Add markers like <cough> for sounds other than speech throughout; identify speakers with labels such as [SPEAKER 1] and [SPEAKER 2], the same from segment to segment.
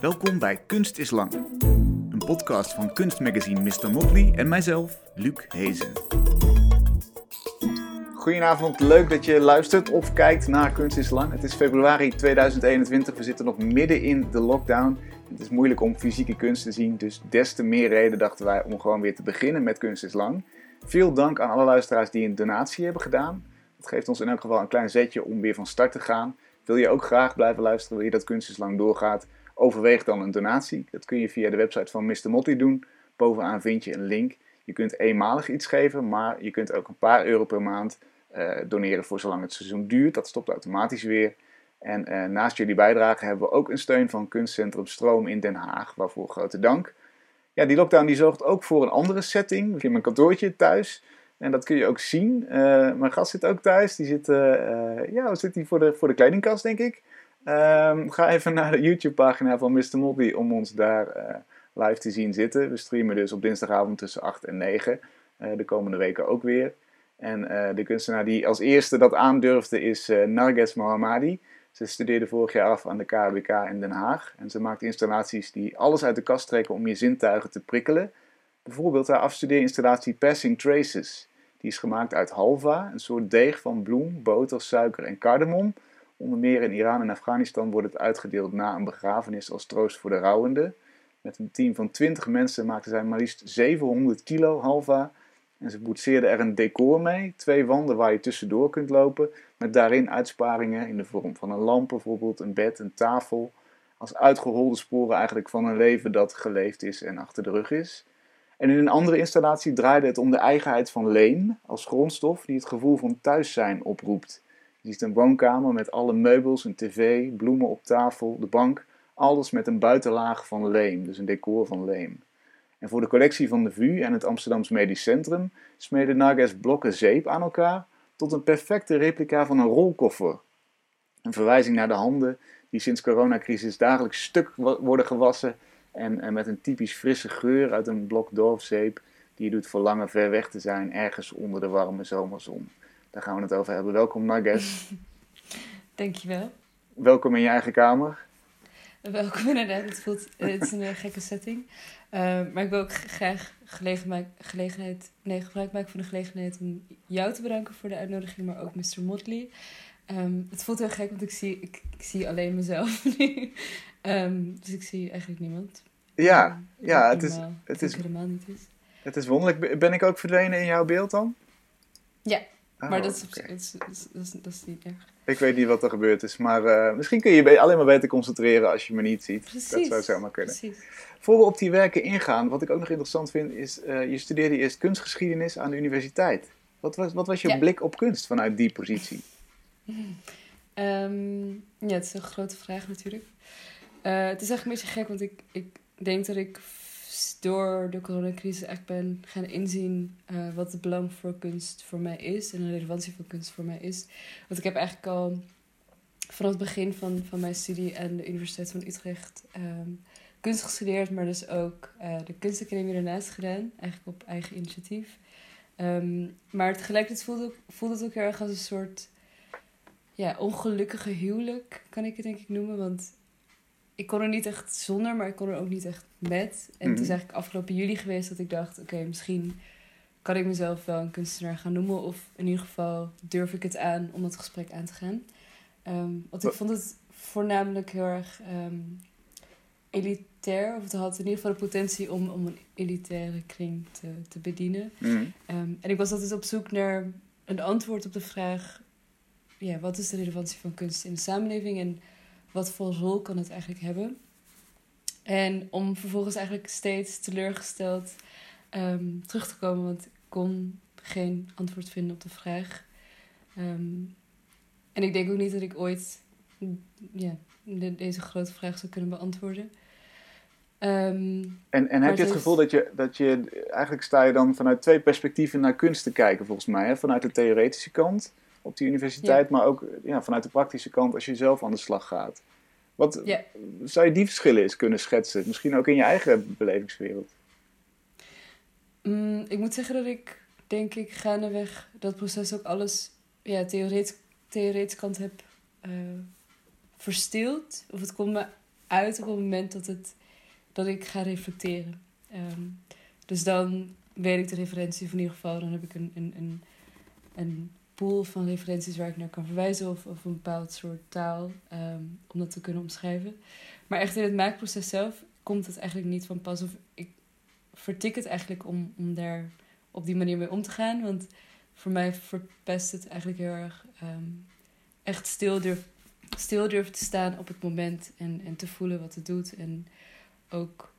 [SPEAKER 1] Welkom bij Kunst is Lang, een podcast van kunstmagazine Mr. Motley en mijzelf, Luc Hezen. Goedenavond, leuk dat je luistert of kijkt naar Kunst is Lang. Het is februari 2021, we zitten nog midden in de lockdown. Het is moeilijk om fysieke kunst te zien, dus des te meer reden dachten wij om gewoon weer te beginnen met Kunst is Lang. Veel dank aan alle luisteraars die een donatie hebben gedaan. Dat geeft ons in elk geval een klein zetje om weer van start te gaan. Wil je ook graag blijven luisteren, wil je dat Kunst is Lang doorgaat? Overweeg dan een donatie. Dat kun je via de website van Mr. Motley doen. Bovenaan vind je een link. Je kunt eenmalig iets geven, maar je kunt ook een paar euro per maand uh, doneren voor zolang het seizoen duurt. Dat stopt automatisch weer. En uh, naast jullie bijdrage hebben we ook een steun van Kunstcentrum Stroom in Den Haag, waarvoor grote dank. Ja, die lockdown die zorgt ook voor een andere setting. In mijn kantoortje thuis. En dat kun je ook zien. Uh, mijn gast zit ook thuis. Die zit, ja, zit hij voor de, voor de kledingkast, denk ik. Um, ga even naar de YouTube-pagina van Mr. Motley om ons daar uh, live te zien zitten. We streamen dus op dinsdagavond tussen 8 en 9. Uh, de komende weken ook weer. En uh, de kunstenaar die als eerste dat aandurfde is Narges Mohammadi. Ze studeerde vorig jaar af aan de KWK in Den Haag. En ze maakt installaties die alles uit de kast trekken om je zintuigen te prikkelen. Bijvoorbeeld haar afstudeerinstallatie Passing Traces. Die is gemaakt uit halva, een soort deeg van bloem, boter, suiker en cardamom. Onder meer in Iran en Afghanistan wordt het uitgedeeld na een begrafenis als troost voor de rouwenden. Met een team van 20 mensen maakten zij maar liefst 700 kilo halva. En ze boetseerden er een decor mee, twee wanden waar je tussendoor kunt lopen, met daarin uitsparingen in de vorm van een lamp bijvoorbeeld, een bed, een tafel. Als uitgeholde sporen eigenlijk van een leven dat geleefd is en achter de rug is. En in een andere installatie draaide het om de eigenheid van leem als grondstof die het gevoel van thuis zijn oproept. Je ziet een woonkamer met alle meubels, een tv, bloemen op tafel, de bank. Alles met een buitenlaag van leem, dus een decor van leem. En voor de collectie van de VU en het Amsterdams Medisch Centrum smeden Nages blokken zeep aan elkaar tot een perfecte replica van een rolkoffer. Een verwijzing naar de handen die sinds coronacrisis dagelijks stuk worden gewassen en, en met een typisch frisse geur uit een blok dorfzeep die je doet verlangen ver weg te zijn ergens onder de warme zomerzon. Daar gaan we het over hebben. Welkom Nages. <laughs>
[SPEAKER 2] Dankjewel.
[SPEAKER 1] Welkom in je eigen kamer.
[SPEAKER 2] Welkom inderdaad. Het, voelt, het is een eh, gekke setting. Uh, maar ik wil ook graag gelegenheid, gelegenheid, nee, gebruik maken van de gelegenheid om jou te bedanken voor de uitnodiging, maar ook Mr. Motley. Um, het voelt heel gek, want ik zie, ik, ik zie alleen mezelf <laughs> nu. um, dus ik zie eigenlijk niemand.
[SPEAKER 1] Ja, um, ja het, is,
[SPEAKER 2] het is helemaal niet is.
[SPEAKER 1] Het is wonderlijk. Ben ik ook verdwenen in jouw beeld dan?
[SPEAKER 2] Ja, Oh, maar dat is, okay. is, is, is, dat is niet erg.
[SPEAKER 1] Ik weet niet wat er gebeurd is, maar uh, misschien kun je je alleen maar beter concentreren als je me niet ziet.
[SPEAKER 2] Precies.
[SPEAKER 1] Dat zou zomaar kunnen.
[SPEAKER 2] Precies.
[SPEAKER 1] Voor we op die werken ingaan, wat ik ook nog interessant vind, is uh, je studeerde eerst kunstgeschiedenis aan de universiteit. Wat was, wat was je
[SPEAKER 2] ja.
[SPEAKER 1] blik op kunst vanuit die positie?
[SPEAKER 2] Um, <laughs> ja, het is een grote vraag natuurlijk. Uh, het is eigenlijk een beetje gek, want ik, ik denk dat ik door de coronacrisis echt ben gaan inzien uh, wat het belang voor kunst voor mij is en de relevantie van kunst voor mij is. Want ik heb eigenlijk al vanaf het begin van, van mijn studie aan de Universiteit van Utrecht um, kunst gestudeerd, maar dus ook uh, de kunstacademie ernaast gedaan, eigenlijk op eigen initiatief. Um, maar tegelijkertijd voelde, voelde het ook heel erg als een soort ja, ongelukkige huwelijk, kan ik het denk ik noemen. Want ik kon er niet echt zonder, maar ik kon er ook niet echt met. En het is eigenlijk afgelopen juli geweest dat ik dacht: oké, okay, misschien kan ik mezelf wel een kunstenaar gaan noemen. Of in ieder geval durf ik het aan om dat gesprek aan te gaan. Um, want ik vond het voornamelijk heel erg um, elitair. Of het had in ieder geval de potentie om, om een elitaire kring te, te bedienen.
[SPEAKER 1] Mm-hmm.
[SPEAKER 2] Um, en ik was altijd op zoek naar een antwoord op de vraag: ja, wat is de relevantie van kunst in de samenleving? En wat voor rol kan het eigenlijk hebben? En om vervolgens eigenlijk steeds teleurgesteld um, terug te komen, want ik kon geen antwoord vinden op de vraag. Um, en ik denk ook niet dat ik ooit ja, de, deze grote vraag zou kunnen beantwoorden. Um,
[SPEAKER 1] en en heb je het gevoel dat je, dat je, eigenlijk sta je dan vanuit twee perspectieven naar kunst te kijken, volgens mij. Hè? Vanuit de theoretische kant op die universiteit, ja. maar ook ja, vanuit de praktische kant als je zelf aan de slag gaat. Wat
[SPEAKER 2] ja.
[SPEAKER 1] zou je die verschillen eens kunnen schetsen? Misschien ook in je eigen belevingswereld.
[SPEAKER 2] Mm, ik moet zeggen dat ik, denk ik, gaandeweg dat proces ook alles, ja, theoretisch, theoretische kant heb uh, verstild. Of het komt me uit op het moment dat, het, dat ik ga reflecteren. Ehm, dus dan weet ik de referentie, of in ieder geval, dan heb ik een, een, een, een pool van referenties waar ik naar kan verwijzen of, of een bepaald soort taal ehm, om dat te kunnen omschrijven. Maar echt in het maakproces zelf komt het eigenlijk niet van pas. Of ik vertik het eigenlijk om, om daar op die manier mee om te gaan. Want voor mij verpest het eigenlijk heel erg ehm, echt stil, durf, stil durven te staan op het moment en, en te voelen wat het doet. En ook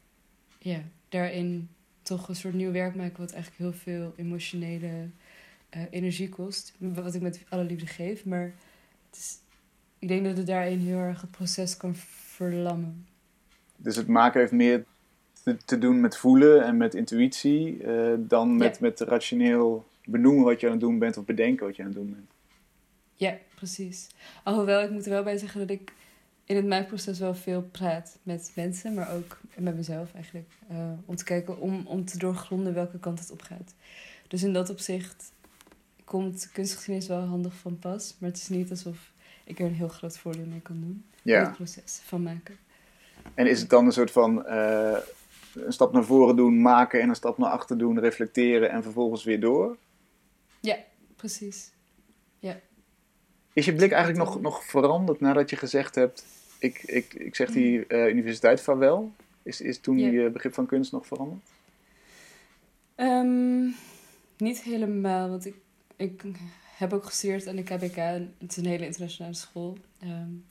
[SPEAKER 2] ja, daarin toch een soort nieuw werk maken wat eigenlijk heel veel emotionele uh, energie kost. Wat ik met alle liefde geef. Maar het is, ik denk dat het daarin heel erg het proces kan verlammen.
[SPEAKER 1] Dus het maken heeft meer te, te doen met voelen en met intuïtie uh, dan met, met rationeel benoemen wat je aan het doen bent of bedenken wat je aan het doen bent.
[SPEAKER 2] Ja, precies. Alhoewel, ik moet er wel bij zeggen dat ik in het maakproces wel veel praat met mensen, maar ook met mezelf eigenlijk. Uh, om te kijken, om, om te doorgronden welke kant het op gaat. Dus in dat opzicht komt kunstgeschiedenis wel handig van pas. Maar het is niet alsof ik er een heel groot voordeel mee kan doen. Ja. In het proces van maken.
[SPEAKER 1] En is het dan een soort van uh, een stap naar voren doen, maken en een stap naar achter doen, reflecteren en vervolgens weer door?
[SPEAKER 2] Ja, precies. Ja.
[SPEAKER 1] Is je blik eigenlijk nog, nog veranderd nadat je gezegd hebt: ik, ik, ik zeg die uh, universiteit vaarwel? Is, is toen je begrip van kunst nog veranderd?
[SPEAKER 2] Um, niet helemaal, want ik, ik heb ook gestudeerd aan de KBK. Het is een hele internationale school. Um,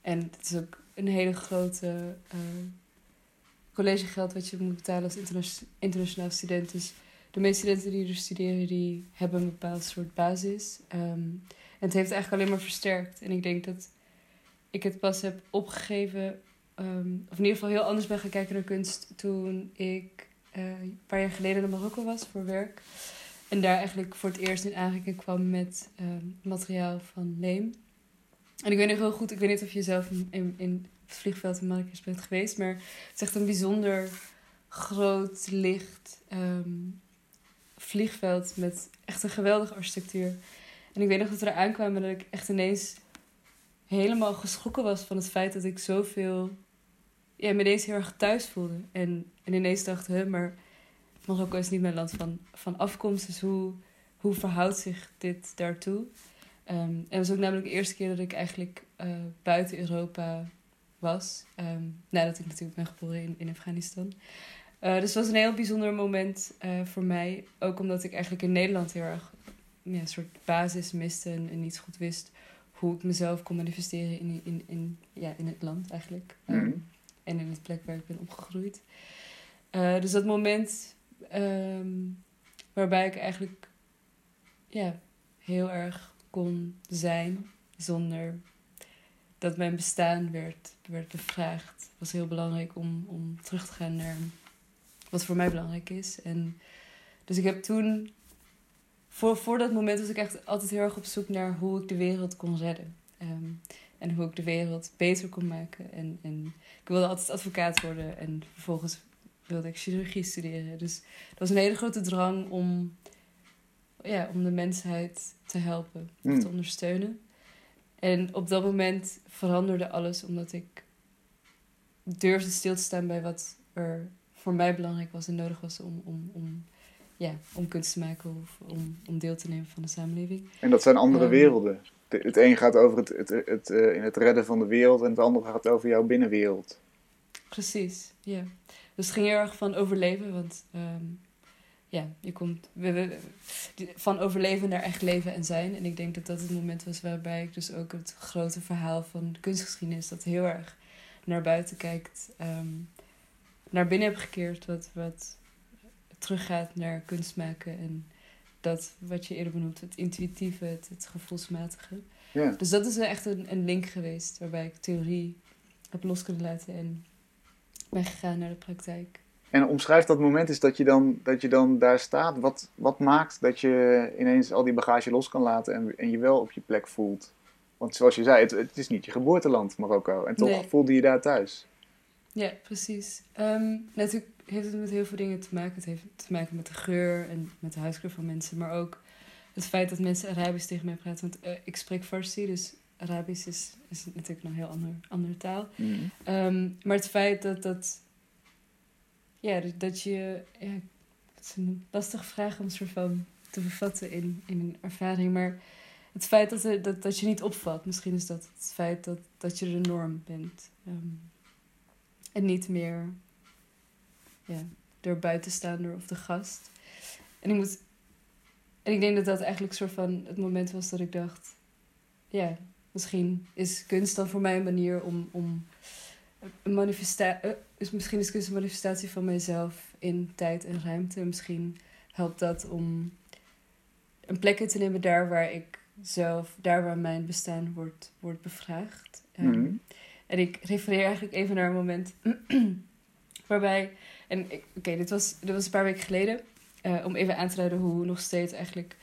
[SPEAKER 2] en het is ook een hele grote uh, collegegeld wat je moet betalen als interna internationaal student. Dus de meeste studenten die er studeren, die hebben een bepaald soort basis. Um, en het heeft eigenlijk alleen maar versterkt. En ik denk dat ik het pas heb opgegeven, of in ieder geval heel anders ben gaan kijken naar kunst toen ik uh, een paar jaar geleden in Marokko was voor werk. En daar eigenlijk voor het eerst in aanraking kwam met um, materiaal van leem. En ik weet nog heel goed, ik weet niet of je zelf in, in, het vliegveld in Marrakesh bent geweest, maar het is echt een bijzonder groot, licht um, vliegveld met echt een geweldige architectuur. En ik weet nog dat we er aankwamen dat ik echt ineens helemaal geschrokken was van het feit dat ik zoveel, ja, me ineens heel erg thuis voelde. En, en ineens dacht, hè, maar Marokko is niet mijn land van, van afkomst, dus hoe, hoe verhoudt zich dit daartoe? Um, en het was ook namelijk de eerste keer dat ik eigenlijk uh, buiten Europa was. Um, nadat ik natuurlijk ben geboren in, in Afghanistan. Uh, dus het was een heel bijzonder moment uh, voor mij. Ook omdat ik eigenlijk in Nederland heel erg ja, een soort basis miste en, en, niet goed wist hoe ik mezelf kon manifesteren in, in, in, ja, in het land eigenlijk. Um, en in het plek waar ik ben opgegroeid. dus dat moment um, waarbij ik eigenlijk ja, heel erg kon zijn zonder dat mijn bestaan werd, werd bevraagd. was heel belangrijk om, om terug te gaan naar wat voor mij belangrijk is. En dus ik heb toen, voor, voor dat moment was ik echt altijd heel erg op zoek naar hoe ik de wereld kon redden. Um, en hoe ik de wereld beter kon maken. En, en ik wilde altijd advocaat worden en vervolgens wilde ik chirurgie studeren. Dus dat was een hele grote drang om, ja, om de mensheid te helpen, mm. te ondersteunen. En op dat moment veranderde alles omdat ik durfde stil te staan bij wat er voor mij belangrijk was en nodig was om, om, om, ja, om kunst te maken of om, om deel te nemen van de samenleving.
[SPEAKER 1] En dat zijn andere um, werelden. Het een gaat over het, het, het, het, uh, het redden van de wereld en het andere gaat over jouw binnenwereld.
[SPEAKER 2] Precies, ja. Dus het ging heel erg van overleven, want um, ja, je komt we, we, van overleven naar echt leven en zijn. En ik denk dat dat het moment was waarbij ik dus ook het grote verhaal van de kunstgeschiedenis, dat heel erg naar buiten kijkt, um, naar binnen heb gekeerd. Wat, wat teruggaat naar kunst maken en dat wat je eerder benoemd, het intuïtieve, het, het gevoelsmatige. Ja. Dus dat is echt een, een link geweest waarbij ik theorie heb los kunnen laten en ben gegaan naar de praktijk.
[SPEAKER 1] En omschrijf dat moment is dat je dan, dat je dan daar staat. Wat, wat maakt dat je ineens al die bagage los kan laten en, en je wel op je plek voelt? Want zoals je zei, het, het is niet je geboorteland, Marokko. En toch nee. voelde je daar thuis.
[SPEAKER 2] Ja, precies. Um, natuurlijk heeft het met heel veel dingen te maken. Het heeft te maken met de geur en met de huidskleur van mensen. Maar ook het feit dat mensen Arabisch tegen mij praten. Want uh, ik spreek Farsi, dus Arabisch is, is natuurlijk nog een heel ander, andere taal.
[SPEAKER 1] Mhm.
[SPEAKER 2] Ehm, maar het feit dat dat. Ja, dat- je. Ja, het is een lastige vraag om soort van te vervatten in, in een ervaring. Maar het feit dat, er, dat, dat je niet opvalt, misschien is dat het feit dat, dat je de norm bent. Ehm, en niet meer ja, door buitenstaander of de gast. En ik moet. En ik denk dat dat eigenlijk soort van het moment was dat ik dacht. Ja, misschien is kunst dan voor mij een manier om. om een manifestatie. is misschien is kunst een manifestatie van mijzelf in tijd en ruimte. Misschien helpt dat om een plek in te nemen daar waar ik zelf, daar waar mijn bestaan wordt, wordt bevraagd. Ehm,
[SPEAKER 1] Mhm.
[SPEAKER 2] en ik refereer eigenlijk even naar een moment <clears throat> waarbij. En oké, dit, was, dit was een paar weken geleden. eh, om even aan te duiden hoe nog steeds eigenlijk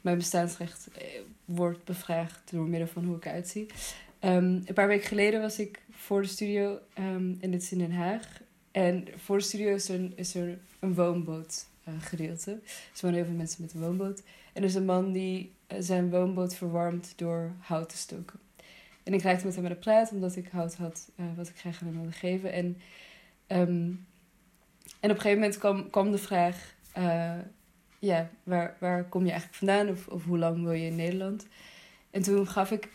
[SPEAKER 2] mijn bestaansrecht eh, wordt bevraagd door middel van hoe ik eruit zie. Ehm, een paar weken geleden was ik voor de studio, ehm, en dit is in Den Haag. En voor de studio is er een, er woonboot eh, gedeelte. Er wonen heel veel mensen met een woonboot. En er is een man die eh, zijn woonboot verwarmt door hout te stoken. En ik raakte met hem aan de praat, omdat ik hout had eh, wat ik graag aan hem wilde geven. En, ehm, en op een gegeven moment kwam, kwam de vraag: ja, waar, waar kom je eigenlijk vandaan? Of, of hoe lang wil je in Nederland? En toen gaf ik,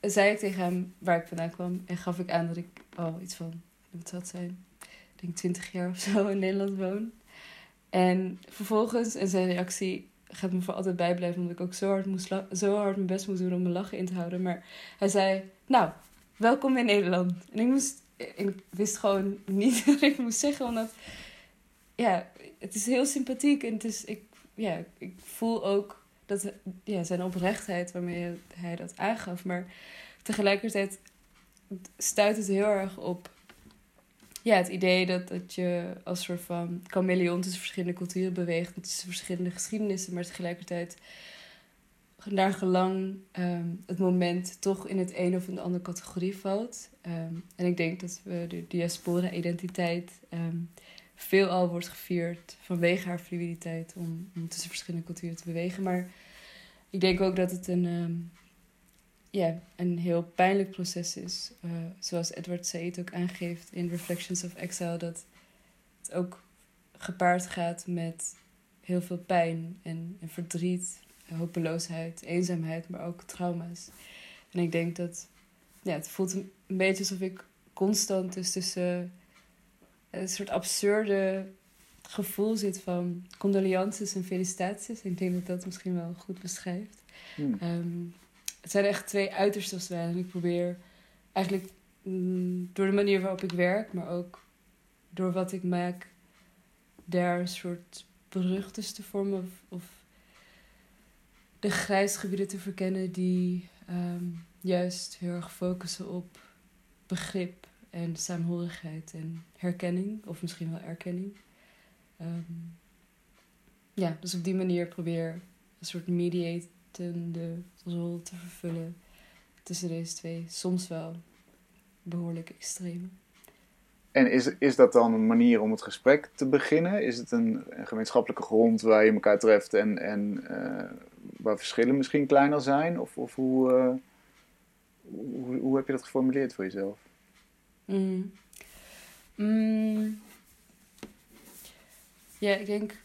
[SPEAKER 2] zei ik tegen hem waar ik vandaan kwam. En gaf ik aan dat ik al iets van, wat zou het zijn? Ik denk 20 jaar of zo in Nederland woon. En vervolgens, en zijn reactie gaat me voor altijd bijblijven, omdat ik ook zo hard, moest zo hard mijn best moest doen om mijn lachen in te houden. Maar hij zei, nou, welkom in Nederland. En ik, moest, ik wist gewoon niet <laughs> wat ik moest zeggen, omdat ja, het is heel sympathiek. En het is, ik, ja, ik voel ook dat ja, zijn oprechtheid waarmee hij dat aangaf. Maar tegelijkertijd stuit het heel erg op ja, het idee dat, dat je als soort van chameleon tussen verschillende culturen beweegt, tussen verschillende geschiedenissen, maar tegelijkertijd naar gelang ehm, het moment toch in het een of de andere categorie valt. Ehm, en ik denk dat we de diaspora-identiteit ehm, veelal wordt gevierd vanwege haar fluiditeit om, tussen verschillende culturen te bewegen. Maar ik denk ook dat het een, ja, een heel pijnlijk proces is. Eh, zoals Edward Said ook aangeeft in Reflections of Exile, dat het ook gepaard gaat met heel veel pijn en, verdriet, hopeloosheid, eenzaamheid, maar ook trauma's. En ik denk dat ja, het voelt een, een beetje alsof ik constant dus tussen een soort absurde gevoel zit van condolences en felicitaties. Ik denk dat dat misschien wel goed beschrijft.
[SPEAKER 1] Mhm.
[SPEAKER 2] Ehm, het zijn echt twee uitersten als. En ik probeer eigenlijk mm, door de manier waarop ik werk, maar ook door wat ik maak, daar een soort brug tussen te vormen. Of, of de grijsgebieden te verkennen die ehm, juist heel erg focussen op begrip en saamhorigheid en herkenning, of misschien wel erkenning. Ehm, ja, dus op die manier probeer een soort mediatende rol te vervullen tussen deze twee, soms wel behoorlijk extreme.
[SPEAKER 1] En is, is dat dan een manier om het gesprek te beginnen? Is het een, een gemeenschappelijke grond waar je elkaar treft en, en eh, waar verschillen misschien kleiner zijn? Of, of hoe, eh, hoe, hoe heb je dat geformuleerd voor jezelf?
[SPEAKER 2] Mm. Ja, ik denk.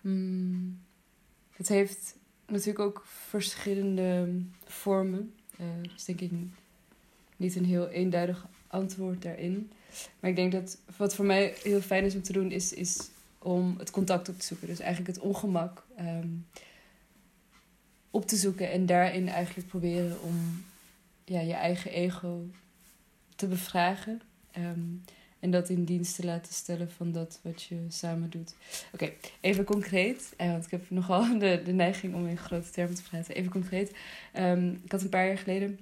[SPEAKER 2] Mm. Het heeft natuurlijk ook verschillende vormen. Dus denk ik niet een heel eenduidig antwoord daarin. Maar ik denk dat wat voor mij heel fijn is om te doen, is, is om het contact op te zoeken. Dus eigenlijk het ongemak ehm, op te zoeken en daarin eigenlijk proberen om ja, je eigen ego te bevragen. ehm, en dat in dienst te laten stellen van dat wat je samen doet. Oké, even concreet. eh, want ik heb nogal <laughs> de, de neiging om in grote termen te praten. Even concreet. Ehm, ik had een paar jaar geleden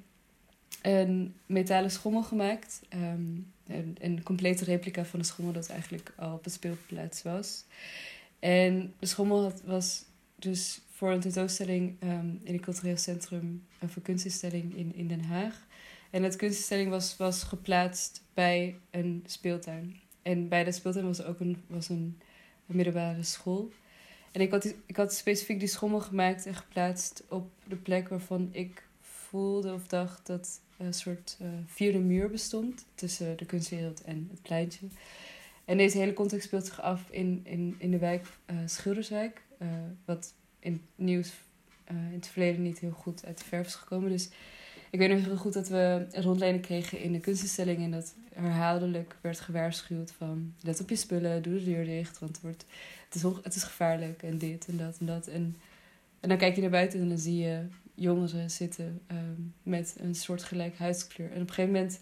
[SPEAKER 2] een metalen schommel gemaakt. ehm, een, een complete replica van een schommel dat eigenlijk al op het speelplaats was. En de schommel had, was dus voor een tentoonstelling in het cultureel centrum voor kunstinstelling in, in Den Haag. En het kunstinstelling was, was geplaatst bij een speeltuin. En bij de speeltuin was ook een, was een, middelbare school. En ik had, ik had specifiek die schommel gemaakt en geplaatst op de plek waarvan ik voelde of dacht dat een soort uh, vierde muur bestond tussen de kunstwereld en het pleintje. En deze hele context speelt zich af in, in, in de wijk uh, Schilderswijk, uh, wat in nieuws in het verleden niet heel goed uit de verf is gekomen. Dus ik weet nog heel goed dat we rondlijnen kregen in de kunstinstelling en dat herhaaldelijk werd gewaarschuwd van let op je spullen, doe de deur dicht, want het, wordt, het, is, het is gevaarlijk en dit en dat en dat. En, en dan kijk je naar buiten en dan zie je jongeren zitten um, met een soort gelijk huidskleur. En op een gegeven moment,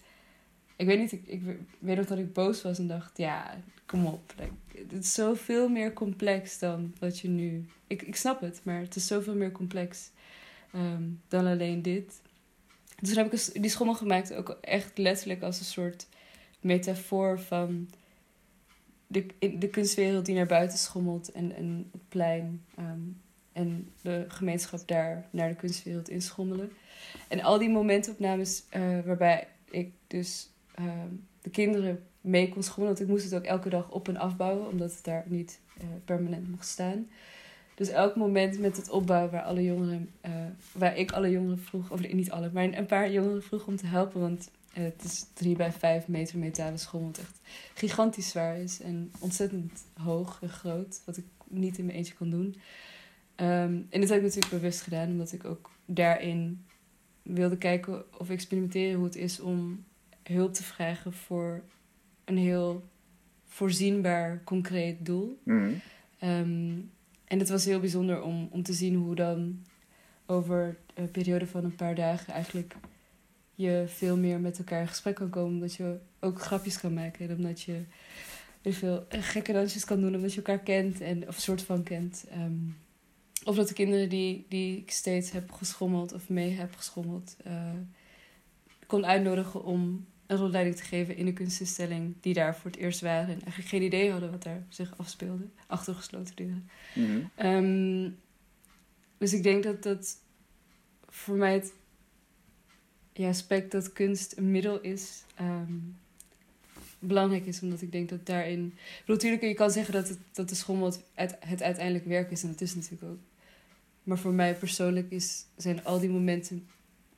[SPEAKER 2] ik weet niet, ik, ik weet nog dat ik boos was en dacht, ja, kom op. Het is zoveel meer complex dan wat je nu... Ik, ik snap het, maar het is zoveel meer complex um, dan alleen dit. Dus toen heb ik die schommel gemaakt ook echt letterlijk als een soort metafoor van de, de kunstwereld die naar buiten schommelt en, en het plein um, en de gemeenschap daar naar de kunstwereld inschommelen. En al die momentopnames uh, waarbij ik dus uh, de kinderen mee kon schommelen, want ik moest het ook elke dag op en afbouwen, omdat het daar niet uh, permanent mocht staan. Dus elk moment met het opbouwen waar alle jongeren, uh, waar ik alle jongeren vroeg, of niet alle, maar een paar jongeren vroeg om te helpen. Want uh, het is drie bij vijf meter metalen school, wat echt gigantisch zwaar is en ontzettend hoog en groot, wat ik niet in mijn eentje kon doen. Um, en dat heb ik natuurlijk bewust gedaan, omdat ik ook daarin wilde kijken of experimenteren hoe het is om hulp te vragen voor een heel voorzienbaar, concreet doel. Mm. Um, en het was heel bijzonder om, om te zien hoe dan over een periode van een paar dagen eigenlijk je veel meer met elkaar in gesprek kan komen. Omdat je ook grapjes kan maken. En omdat je veel gekke dansjes kan doen. Omdat je elkaar kent. En, of soort van kent. Um, of dat de kinderen die, die ik steeds heb geschommeld of mee heb geschommeld. Uh, kon uitnodigen om een rondleiding te geven in de kunstinstelling die daar voor het eerst waren. En eigenlijk geen idee hadden wat daar zich afspeelde. Achter gesloten deuren. Mm um, dus ik denk dat dat voor mij het ja, aspect dat kunst een middel is. Um, belangrijk is, omdat ik denk dat daarin. Bedoel, natuurlijk, je kan zeggen dat, het, dat de schommel het, het uiteindelijk werk is, en dat is natuurlijk ook. Maar voor mij persoonlijk is, zijn al die momenten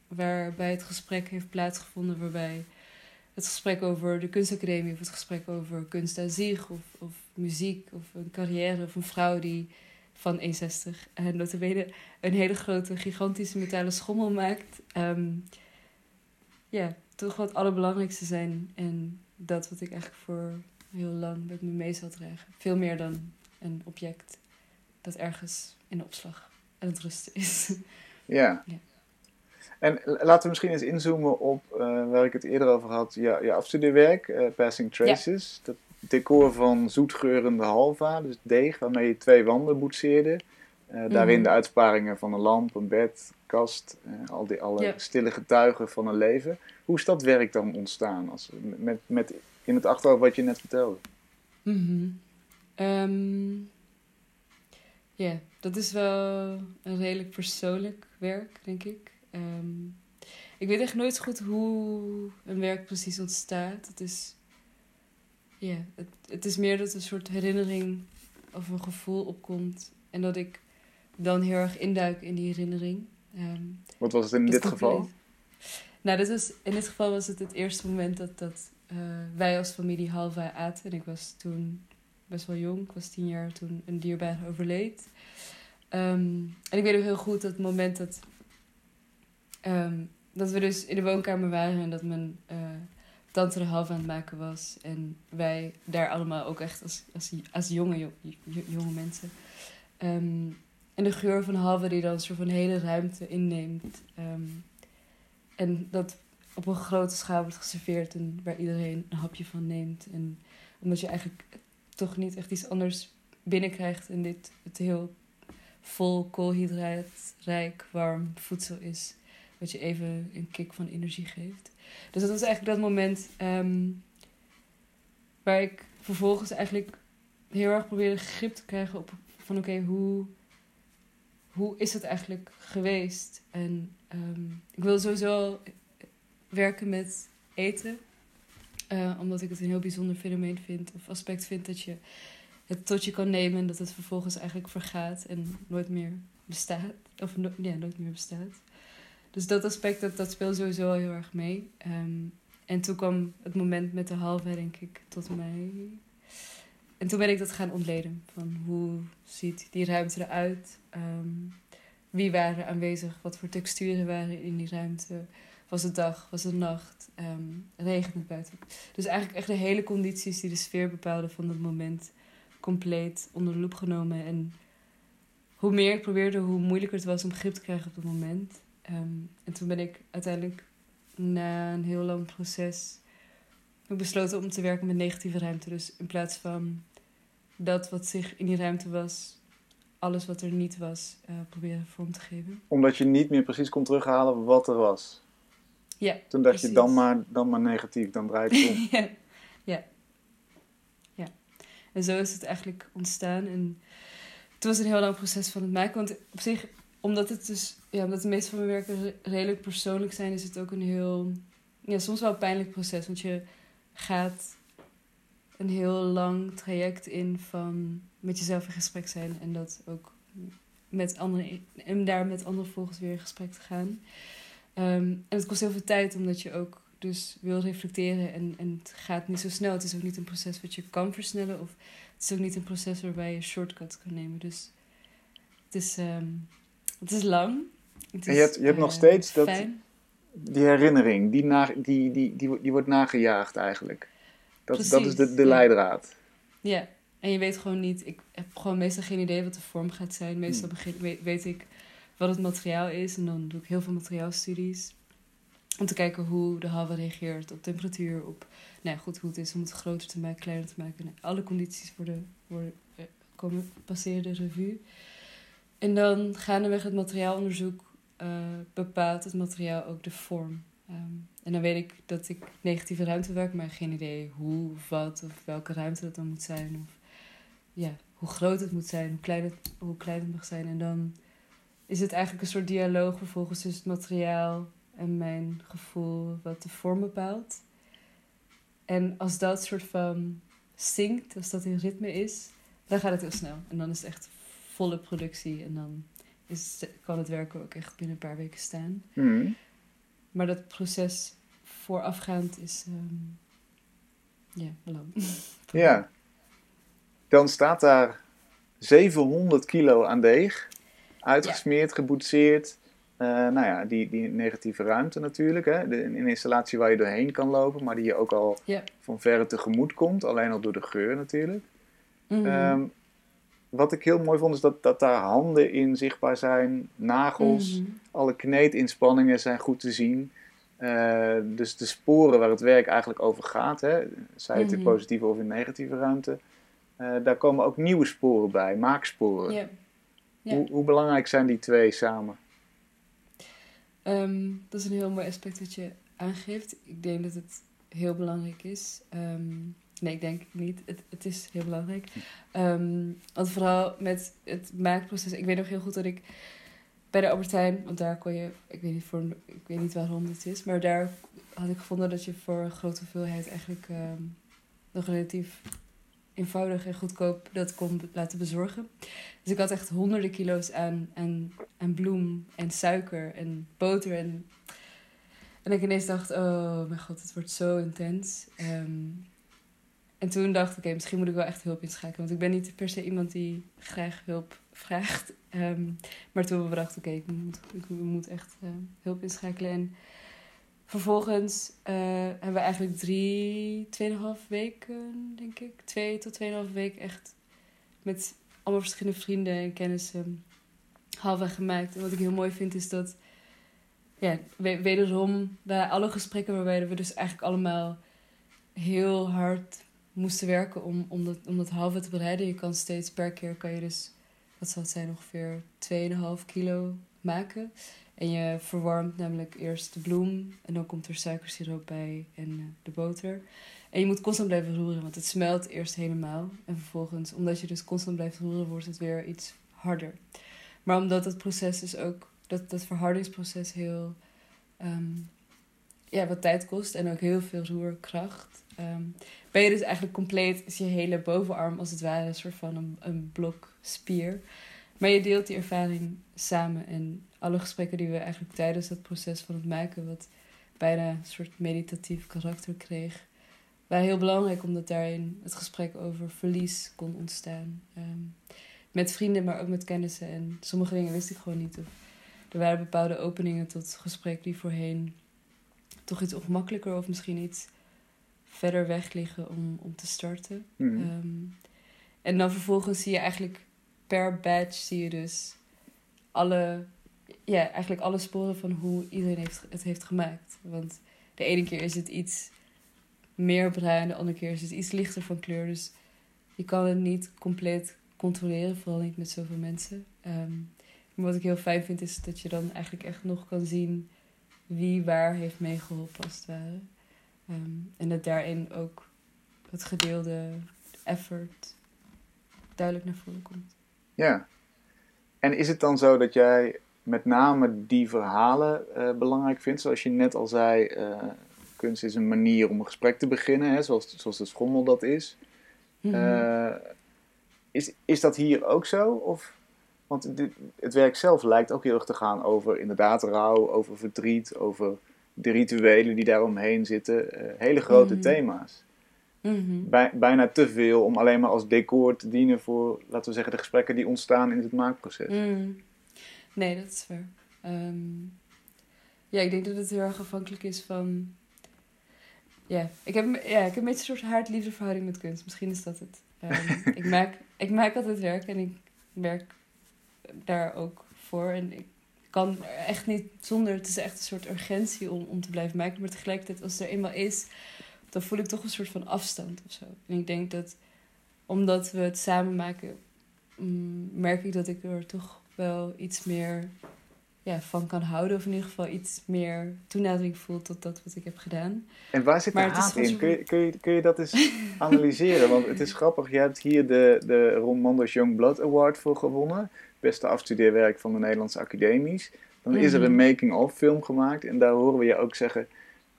[SPEAKER 2] waarbij het gesprek heeft plaatsgevonden, waarbij het gesprek over de kunstacademie of het gesprek over kunst aan zich of, of muziek of een carrière of een vrouw die van 1,60 en notabene een hele grote gigantische metalen schommel maakt. Um, ja, toch wat het allerbelangrijkste zijn en dat wat ik eigenlijk voor heel lang met me mee zal dragen. Veel meer dan een object dat ergens in de opslag aan het rusten is.
[SPEAKER 1] Ja. ja. En laten we misschien eens inzoomen op uh, waar ik het eerder over had, je, je afstudeerwerk, uh, Passing Traces. Dat decor van zoetgeurende halva, dus deeg waarmee je twee wanden boetseerde. Uh, daarin mhm. de uitsparingen van een lamp, een bed, kast, al die alle stille getuigen van een leven. Hoe is dat werk dan ontstaan? Als, met, met in het achterhoofd wat je net vertelde.
[SPEAKER 2] Mm ja, dat is wel een redelijk persoonlijk werk, denk ik. Um, ik weet echt nooit goed hoe een werk precies ontstaat. Het is, ja, het, het is meer dat een soort herinnering of een gevoel opkomt. En dat ik dan heel erg induik in die herinnering. Um,
[SPEAKER 1] Wat was het in dit geval?
[SPEAKER 2] Nou, dit was, in dit geval was het het eerste moment dat, dat uh, wij als familie halva aten. En ik was toen best wel jong. Ik was tien jaar toen een dierbare overleed. Um, en ik weet ook heel goed dat het moment dat Um, dat we dus in de woonkamer waren en dat mijn uh, tante de halve aan het maken was. En wij daar allemaal ook echt als, als, als jonge, jonge mensen. Um, en de geur van halve die dan soort van hele ruimte inneemt. Um, en dat op een grote schaal wordt geserveerd en waar iedereen een hapje van neemt. En omdat je eigenlijk toch niet echt iets anders binnenkrijgt en dit het heel vol koolhydraatrijk, warm voedsel is. Wat je even een kick van energie geeft. Dus dat was eigenlijk dat moment um, waar ik vervolgens eigenlijk heel erg probeerde grip te krijgen op van oké, hoe, hoe is het eigenlijk geweest? En um, ik wil sowieso werken met eten. Uh, omdat ik het een heel bijzonder fenomeen vind, of aspect vind dat je het tot je kan nemen en dat het vervolgens eigenlijk vergaat en nooit meer bestaat. Of ja, nooit meer bestaat. Dus dat aspect, dat, dat speelt sowieso heel erg mee. Ehm, en toen kwam het moment met de halve, denk ik, tot mij. En toen ben ik dat gaan ontleden. Van hoe ziet die ruimte eruit? Um, wie waren aanwezig? Wat voor texturen waren in die ruimte? Was het dag? Was het nacht? Um, regent het buiten? Dus eigenlijk echt de hele condities die de sfeer bepaalden van dat moment compleet onder de loep genomen. En hoe meer ik probeerde, hoe moeilijker het was om grip te krijgen op dat moment. Um, en toen ben ik uiteindelijk na een heel lang proces besloten om te werken met negatieve ruimte. Dus in plaats van dat wat zich in die ruimte was, alles wat er niet was, uh, proberen vorm te geven.
[SPEAKER 1] Omdat je niet meer precies kon terughalen wat er was.
[SPEAKER 2] Ja.
[SPEAKER 1] Toen dacht je dan maar, dan maar negatief, dan draai ik om. <laughs>
[SPEAKER 2] ja. ja. Ja. En zo is het eigenlijk ontstaan. En het was een heel lang proces van het maken. Want op zich, omdat het dus, ja, omdat de meeste van mijn werken redelijk persoonlijk zijn, is het ook een heel, ja, soms wel pijnlijk proces. Want je gaat een heel lang traject in van met jezelf in gesprek zijn en dat ook met anderen en daar met anderen volgens weer in gesprek te gaan. Ehm, en het kost heel veel tijd omdat je ook dus wil reflecteren en, en het gaat niet zo snel. Het is ook niet een proces wat je kan versnellen of het is ook niet een proces waarbij je shortcut kan nemen. Dus het is, um, het is lang. Het
[SPEAKER 1] en je hebt, je hebt nog eh, steeds dat, die herinnering, die, na, die, die, die, die, wordt nagejaagd eigenlijk. Dat, dat is de, de leidraad.
[SPEAKER 2] Ja, en je weet gewoon niet, ik heb gewoon meestal geen idee wat de vorm gaat zijn. Meestal hmm. begin, weet, weet ik wat het materiaal is en dan doe ik heel veel materiaalstudies. Om te kijken hoe de halve reageert op temperatuur, op nou goed, hoe het is om het groter te maken, kleiner te maken. alle condities worden, worden, eh, komen, passeren de revue. En dan gaandeweg het materiaalonderzoek uh, bepaalt het materiaal ook de vorm. Ehm, en dan weet ik dat ik negatieve ruimte werk, maar geen idee hoe wat of welke ruimte dat dan moet zijn. Of ja, hoe groot het moet zijn, hoe klein het, hoe klein het mag zijn. En dan is het eigenlijk een soort dialoog vervolgens tussen het materiaal en mijn gevoel wat de vorm bepaalt. En als dat soort van zingt, als dat in ritme is, dan gaat het heel snel. En dan is het echt volle productie en dan is, kan het werken ook echt binnen een paar weken staan.
[SPEAKER 1] Mm.
[SPEAKER 2] Maar dat proces voorafgaand is um, ja, lang. <laughs>
[SPEAKER 1] ja. Dan staat daar 700 kilo aan deeg. Uitgesmeerd, ja. geboetseerd. Uh, nou ja, die, die negatieve ruimte natuurlijk. Hè? De, een installatie waar je doorheen kan lopen, maar die je ook al
[SPEAKER 2] ja.
[SPEAKER 1] van verre tegemoet komt. Alleen al door de geur natuurlijk.
[SPEAKER 2] Mm
[SPEAKER 1] um, wat ik heel mooi vond, is dat, dat daar handen in zichtbaar zijn, nagels,
[SPEAKER 2] Mhm.
[SPEAKER 1] alle kneedinspanningen zijn goed te zien. Uh, dus de sporen waar het werk eigenlijk over gaat, hè, zij het in
[SPEAKER 2] Mhm.
[SPEAKER 1] positieve of in negatieve ruimte, uh, daar komen ook nieuwe sporen bij, maaksporen. Hoe, hoe belangrijk zijn die twee samen?
[SPEAKER 2] Ehm, dat is een heel mooi aspect wat je aangeeft. Ik denk dat het heel belangrijk is. Ehm, nee, ik denk niet. Het, het is heel belangrijk. Ehm, want vooral met het maakproces. Ik weet nog heel goed dat ik bij de Albertijn, want daar kon je, ik weet niet, voor, ik weet niet waarom het is, maar daar had ik gevonden dat je voor een grote hoeveelheid eigenlijk ehm, nog relatief eenvoudig en goedkoop dat kon laten bezorgen. Dus ik had echt honderden kilo's aan, aan, aan bloem en suiker en boter. En, en ik ineens dacht, oh mijn god, het wordt zo intens. Ehm, en toen dacht ik, oké, misschien moet ik wel echt hulp inschakelen. Want ik ben niet per se iemand die graag hulp vraagt. Ehm, maar toen we dachten, oké, ik, moet, ik moet echt eh, hulp inschakelen. En vervolgens eh, hebben we eigenlijk drie, tweeënhalf weken, denk ik. Twee tot tweeënhalf week echt met allemaal verschillende vrienden en kennissen halfweg gemaakt. En wat ik heel mooi vind is dat, ja, we- wederom bij alle gesprekken waarbij we dus eigenlijk allemaal heel hard moesten werken om, om, dat, om dat halve te bereiden. Je kan steeds per keer, kan je dus, wat zal het zijn, ongeveer 2,5 kilo maken. En je verwarmt namelijk eerst de bloem en dan komt er suikersiroop bij en eh, de boter. En je moet constant blijven roeren, want het smelt eerst helemaal. En vervolgens, omdat je dus constant blijft roeren, wordt het weer iets harder. Maar omdat het proces dus ook, dat, dat verhardingsproces heel, ehm, ja, wat tijd kost en ook heel veel roerkracht, ehm, ben je dus eigenlijk compleet, is je hele bovenarm als het ware een soort van een, blok spier. Maar je deelt die ervaring samen. En alle gesprekken die we eigenlijk tijdens dat proces van het maken, wat bijna een soort meditatief karakter kreeg, waren heel belangrijk omdat daarin het gesprek over verlies kon ontstaan. Ehm, met vrienden, maar ook met kennissen. En sommige dingen wist ik gewoon niet. Of er waren bepaalde openingen tot gesprek die voorheen toch iets ongemakkelijker of misschien iets verder weg liggen om, om te starten.
[SPEAKER 1] Mhm.
[SPEAKER 2] Ehm, en dan vervolgens zie je eigenlijk per badge zie je dus alle, ja, eigenlijk alle sporen van hoe iedereen heeft, het heeft gemaakt. Want de ene keer is het iets meer bruin, de andere keer is het iets lichter van kleur. Dus je kan het niet compleet controleren, vooral niet met zoveel mensen. Ehm, maar wat ik heel fijn vind is dat je dan eigenlijk echt nog kan zien wie waar heeft meegeholpen als het ware. Ehm, en dat daarin ook het gedeelde effort duidelijk naar voren komt.
[SPEAKER 1] Ja. En is het dan zo dat jij met name die verhalen eh, belangrijk vindt? Zoals je net al zei, eh, kunst is een manier om een gesprek te beginnen, hè, zoals, zoals de schommel dat is.
[SPEAKER 2] Mhm.
[SPEAKER 1] Eh, is, is dat hier ook zo? Of, want dit, het werk zelf lijkt ook heel erg te gaan over inderdaad rouw, over verdriet, over de rituelen die daaromheen zitten. Eh, hele grote
[SPEAKER 2] Mhm.
[SPEAKER 1] thema's.
[SPEAKER 2] Mhm.
[SPEAKER 1] Bij, bijna te veel om alleen maar als decor te dienen voor, laten we zeggen, de gesprekken die ontstaan in het maakproces.
[SPEAKER 2] Mm. Nee, dat is waar. Ehm, ja, ik denk dat het heel erg afhankelijk is van. Ja, ik heb, ja, ik heb een beetje een soort haat-liefde verhouding met kunst. Misschien is dat het. Ehm, <laughs> ik, maak, ik maak altijd werk en ik werk daar ook voor. En ik kan er echt niet zonder. Het is echt een soort urgentie om, om te blijven maken. Maar tegelijkertijd, als het er eenmaal is, dan voel ik toch een soort van afstand of zo. En ik denk dat omdat we het samen maken, mm, merk ik dat ik er toch wel iets meer ja, van kan houden. Of in ieder geval iets meer toenadering voel tot dat wat ik heb gedaan.
[SPEAKER 1] En waar zit de haat in? Kun je, kun, je, kun je dat eens analyseren? Want het is grappig, je hebt hier de, de Ron Manders Young Blood Award voor gewonnen. Beste afstudeerwerk van de Nederlandse academies. Dan is er een
[SPEAKER 2] Mhm.
[SPEAKER 1] making-of film gemaakt en daar horen we je ook zeggen...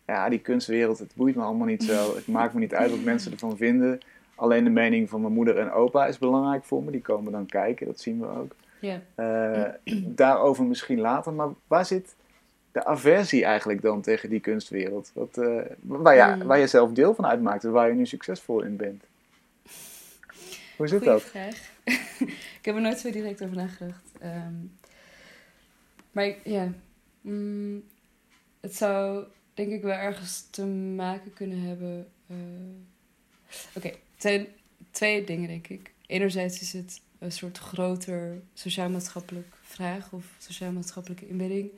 [SPEAKER 1] Ja, die kunstwereld, het boeit me allemaal niet zo. Het maakt me niet uit wat mensen ervan vinden. Alleen de mening van mijn moeder en opa is belangrijk voor me. Die komen dan kijken, dat zien we ook.
[SPEAKER 2] Ja.
[SPEAKER 1] Eh, daarover misschien later. Maar waar zit de aversie eigenlijk dan tegen die kunstwereld? Wat, eh, waar, je,
[SPEAKER 2] Hmm.
[SPEAKER 1] waar je zelf deel van uitmaakt en waar je nu succesvol in bent. Hoe zit
[SPEAKER 2] Goeie
[SPEAKER 1] dat?
[SPEAKER 2] vraag. <laughs> ik heb er nooit zo direct over nagedacht. Ehm, maar ja, mm, het zou denk ik wel ergens te maken kunnen hebben. eh, Oké, het zijn twee dingen denk ik. Enerzijds is het een soort groter sociaal-maatschappelijk vraag of sociaal-maatschappelijke inbedding.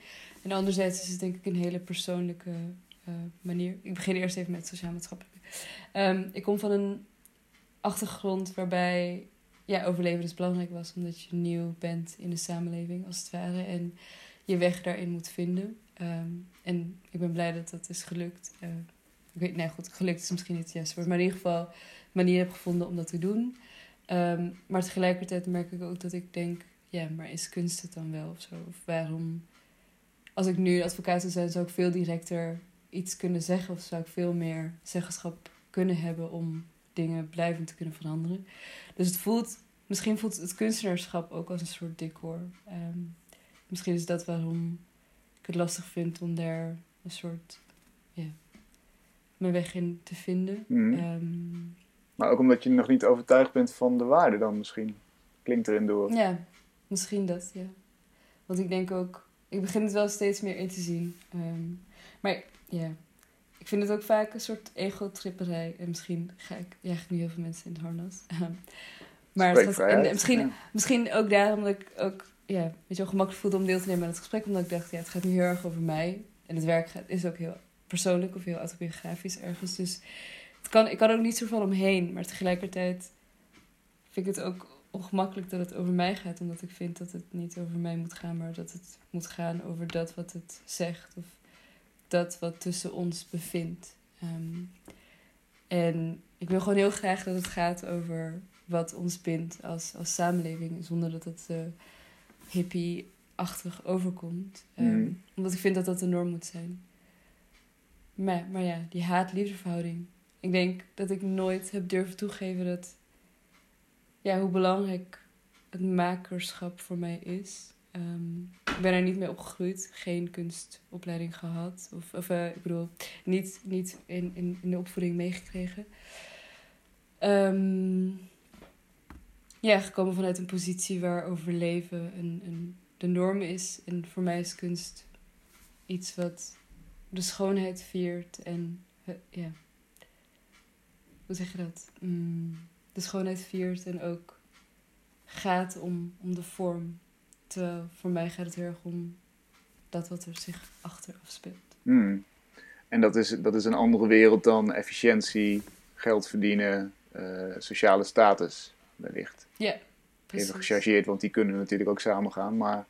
[SPEAKER 2] En anderzijds is het denk ik een hele persoonlijke eh, manier. Ik begin eerst even met sociaal-maatschappelijke. Ehm, ik kom van een achtergrond waarbij ja, overleven dus belangrijk was, omdat je nieuw bent in de samenleving, als het ware, en je weg daarin moet vinden. Ehm, en ik ben blij dat dat is gelukt. Eh, ik weet, nee, goed, gelukt is misschien niet het juiste woord, maar in ieder geval een manier heb gevonden om dat te doen. Ehm, maar tegelijkertijd merk ik ook dat ik denk, ja, maar is kunst het dan wel of zo? Of waarom, als ik nu advocaat zou zijn, zou ik veel directer iets kunnen zeggen, of zou ik veel meer zeggenschap kunnen hebben om dingen blijvend te kunnen veranderen. Dus het voelt, misschien voelt het kunstenaarschap ook als een soort decor. Ehm, misschien is dat waarom ik het lastig vind om daar een soort, ja, mijn weg in te vinden.
[SPEAKER 1] Mhm.
[SPEAKER 2] Ehm,
[SPEAKER 1] Maar ook omdat je nog niet overtuigd bent van de waarde dan misschien. Klinkt erin door.
[SPEAKER 2] ja, misschien dat, ja. Want ik denk ook, ik begin het wel steeds meer in te zien. Ehm, maar ja, ik vind het ook vaak een soort ego-tripperij. En misschien ga ik, jaag ik nu heel veel mensen in het harnas. <laughs> Ehm, maar het gaat, en misschien,
[SPEAKER 1] Ja.
[SPEAKER 2] Misschien ook daarom dat ik ook ja, weet je wel, gemakkelijk voelde om deel te nemen aan het gesprek. Omdat ik dacht, ja, het gaat nu heel erg over mij. En het werk gaat, is ook heel persoonlijk of heel autobiografisch ergens. Dus het kan, ik kan ook niet zo van omheen. Maar tegelijkertijd vind ik het ook ongemakkelijk dat het over mij gaat. Omdat ik vind dat het niet over mij moet gaan. Maar dat het moet gaan over dat wat het zegt. Of dat wat tussen ons bevindt. Ehm, en ik wil gewoon heel graag dat het gaat over wat ons bindt als, als samenleving. Zonder dat het eh, hippie-achtig overkomt. Ehm,
[SPEAKER 1] Mhm.
[SPEAKER 2] Omdat ik vind dat dat de norm moet zijn. Maar, maar ja, die haat-liefdeverhouding. Ik denk dat ik nooit heb durven toegeven dat... Ja, hoe belangrijk het makerschap voor mij is. Ehm, ik ben er niet mee opgegroeid, geen kunstopleiding gehad. Of, of uh, ik bedoel, niet, niet in, in, de opvoeding meegekregen. Um, ja, gekomen vanuit een positie waar overleven een, een, de norm is. En voor mij is kunst iets wat de schoonheid viert en ja. Hoe zeg je dat? Mm, de schoonheid viert en ook gaat om, om de vorm. Terwijl voor mij gaat het heel erg om dat wat er zich achter afspeelt.
[SPEAKER 1] Hmm. En dat is, dat is een andere wereld dan efficiëntie, geld verdienen, uh, sociale status wellicht.
[SPEAKER 2] Ja,
[SPEAKER 1] precies. Even gechargeerd, want die kunnen natuurlijk ook samengaan. Maar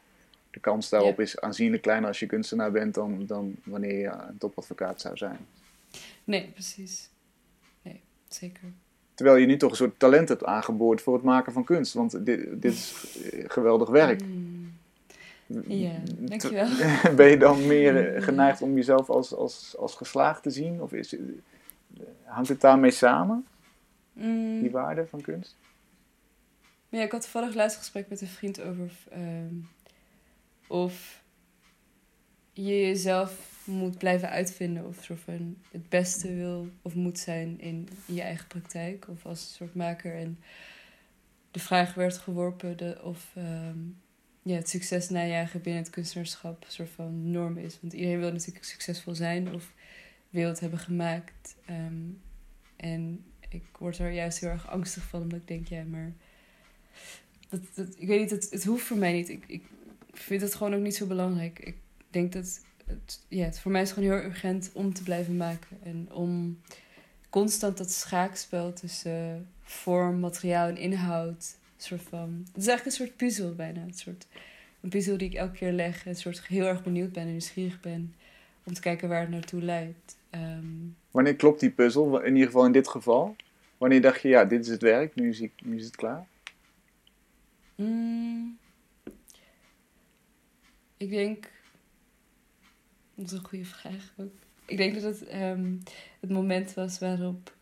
[SPEAKER 1] de kans daarop is aanzienlijk kleiner als je kunstenaar bent dan, dan wanneer je een topadvocaat zou zijn.
[SPEAKER 2] Nee, precies. Nee, zeker.
[SPEAKER 1] Terwijl je nu toch een soort talent hebt aangeboord voor het maken van kunst. Want dit, dit is geweldig werk.
[SPEAKER 2] Mm. Ja, dankjewel. <laughs>
[SPEAKER 1] ben je dan meer geneigd om jezelf als, als, als geslaagd te zien? Of is, hangt het daarmee samen,
[SPEAKER 2] mm.
[SPEAKER 1] die waarde van kunst?
[SPEAKER 2] Ja, ik had toevallig laatst gesprek met een vriend over ehm, of je jezelf moet blijven uitvinden of soort van het beste wil of moet zijn in je eigen praktijk of als soort maker. En de vraag werd geworpen de, of ehm, ja, het succes najagen binnen het kunstenaarschap een soort van norm is. Want iedereen wil natuurlijk succesvol zijn of wil het hebben gemaakt. Ehm, en ik word er juist heel erg angstig van, omdat ik denk, ja, maar. Dat, dat, ik weet niet, het, het hoeft voor mij niet. Ik, ik vind het gewoon ook niet zo belangrijk. Ik denk dat het, ja, het voor mij is gewoon heel urgent om te blijven maken. En om constant dat schaakspel tussen vorm, materiaal en inhoud. Soort van, het is eigenlijk een soort puzzel bijna. Een, soort, een puzzel die ik elke keer leg. En een soort heel erg benieuwd ben en nieuwsgierig ben. Om te kijken waar het naartoe leidt. Ehm,
[SPEAKER 1] Wanneer klopt die puzzel? In ieder geval in dit geval. Wanneer dacht je, ja, dit is het werk, nu is, ik, nu is het klaar?
[SPEAKER 2] Mm, ik denk dat is een goede vraag ook. Ik denk dat het um, het moment was waarop.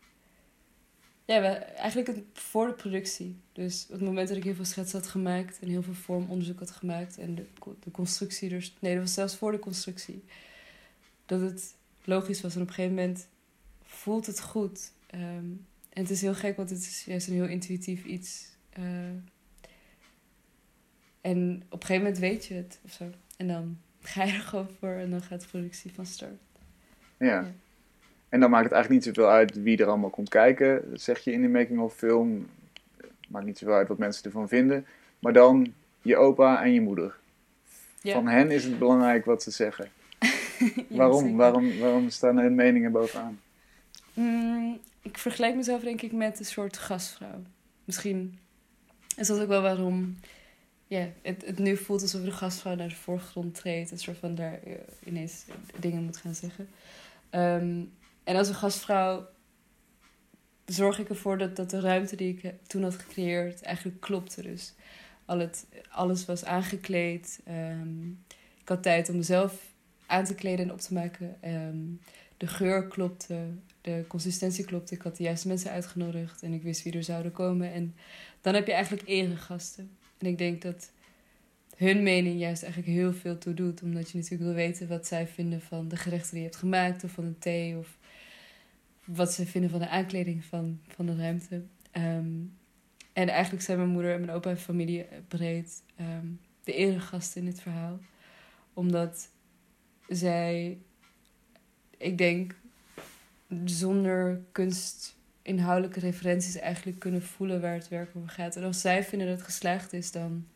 [SPEAKER 2] Ja, eigenlijk het, voor de productie. Dus het moment dat ik heel veel schetsen had gemaakt en heel veel vormonderzoek had gemaakt en de, de constructie. Dus, nee, dat was zelfs voor de constructie. Dat het logisch was en op een gegeven moment voelt het goed. Um, en het is heel gek, want het is juist een heel intuïtief iets. Uh, en op een gegeven moment weet je het of zo. En dan ga je er gewoon voor en dan gaat de productie van start.
[SPEAKER 1] Ja. En dan maakt het eigenlijk niet zoveel uit wie er allemaal komt kijken. Dat zeg je in de making-of film. Maakt niet zoveel uit wat mensen ervan vinden. Maar dan je opa en je moeder. Ja. Van hen is het belangrijk wat ze zeggen. <laughs> waarom? waarom? Waarom staan hun meningen bovenaan?
[SPEAKER 2] Mm, ik vergelijk mezelf denk ik met een soort gastvrouw. Misschien is dat ook wel waarom ja, het, het nu voelt alsof de gastvrouw naar de voorgrond treedt. Een soort van daar eh, ineens dingen moet gaan zeggen. Ehm, en als een gastvrouw zorg ik ervoor dat, dat de ruimte die ik toen had gecreëerd eigenlijk klopte. Dus al het, alles was aangekleed. Um, ik had tijd om mezelf aan te kleden en op te maken. Um, de geur klopte, de consistentie klopte. Ik had de juiste mensen uitgenodigd en ik wist wie er zouden komen. En dan heb je eigenlijk eregasten. En ik denk dat hun mening juist eigenlijk heel veel toe doet. Omdat je natuurlijk wil weten wat zij vinden van de gerechten die je hebt gemaakt. Of van de thee. Of wat ze vinden van de aankleding van, van de ruimte. Ehm, en eigenlijk zijn mijn moeder en mijn opa en familie breed um, de eregasten in dit verhaal. Omdat zij, ik denk, zonder kunst inhoudelijke referenties eigenlijk kunnen voelen waar het werk over gaat. En als zij vinden dat het geslaagd is, dan,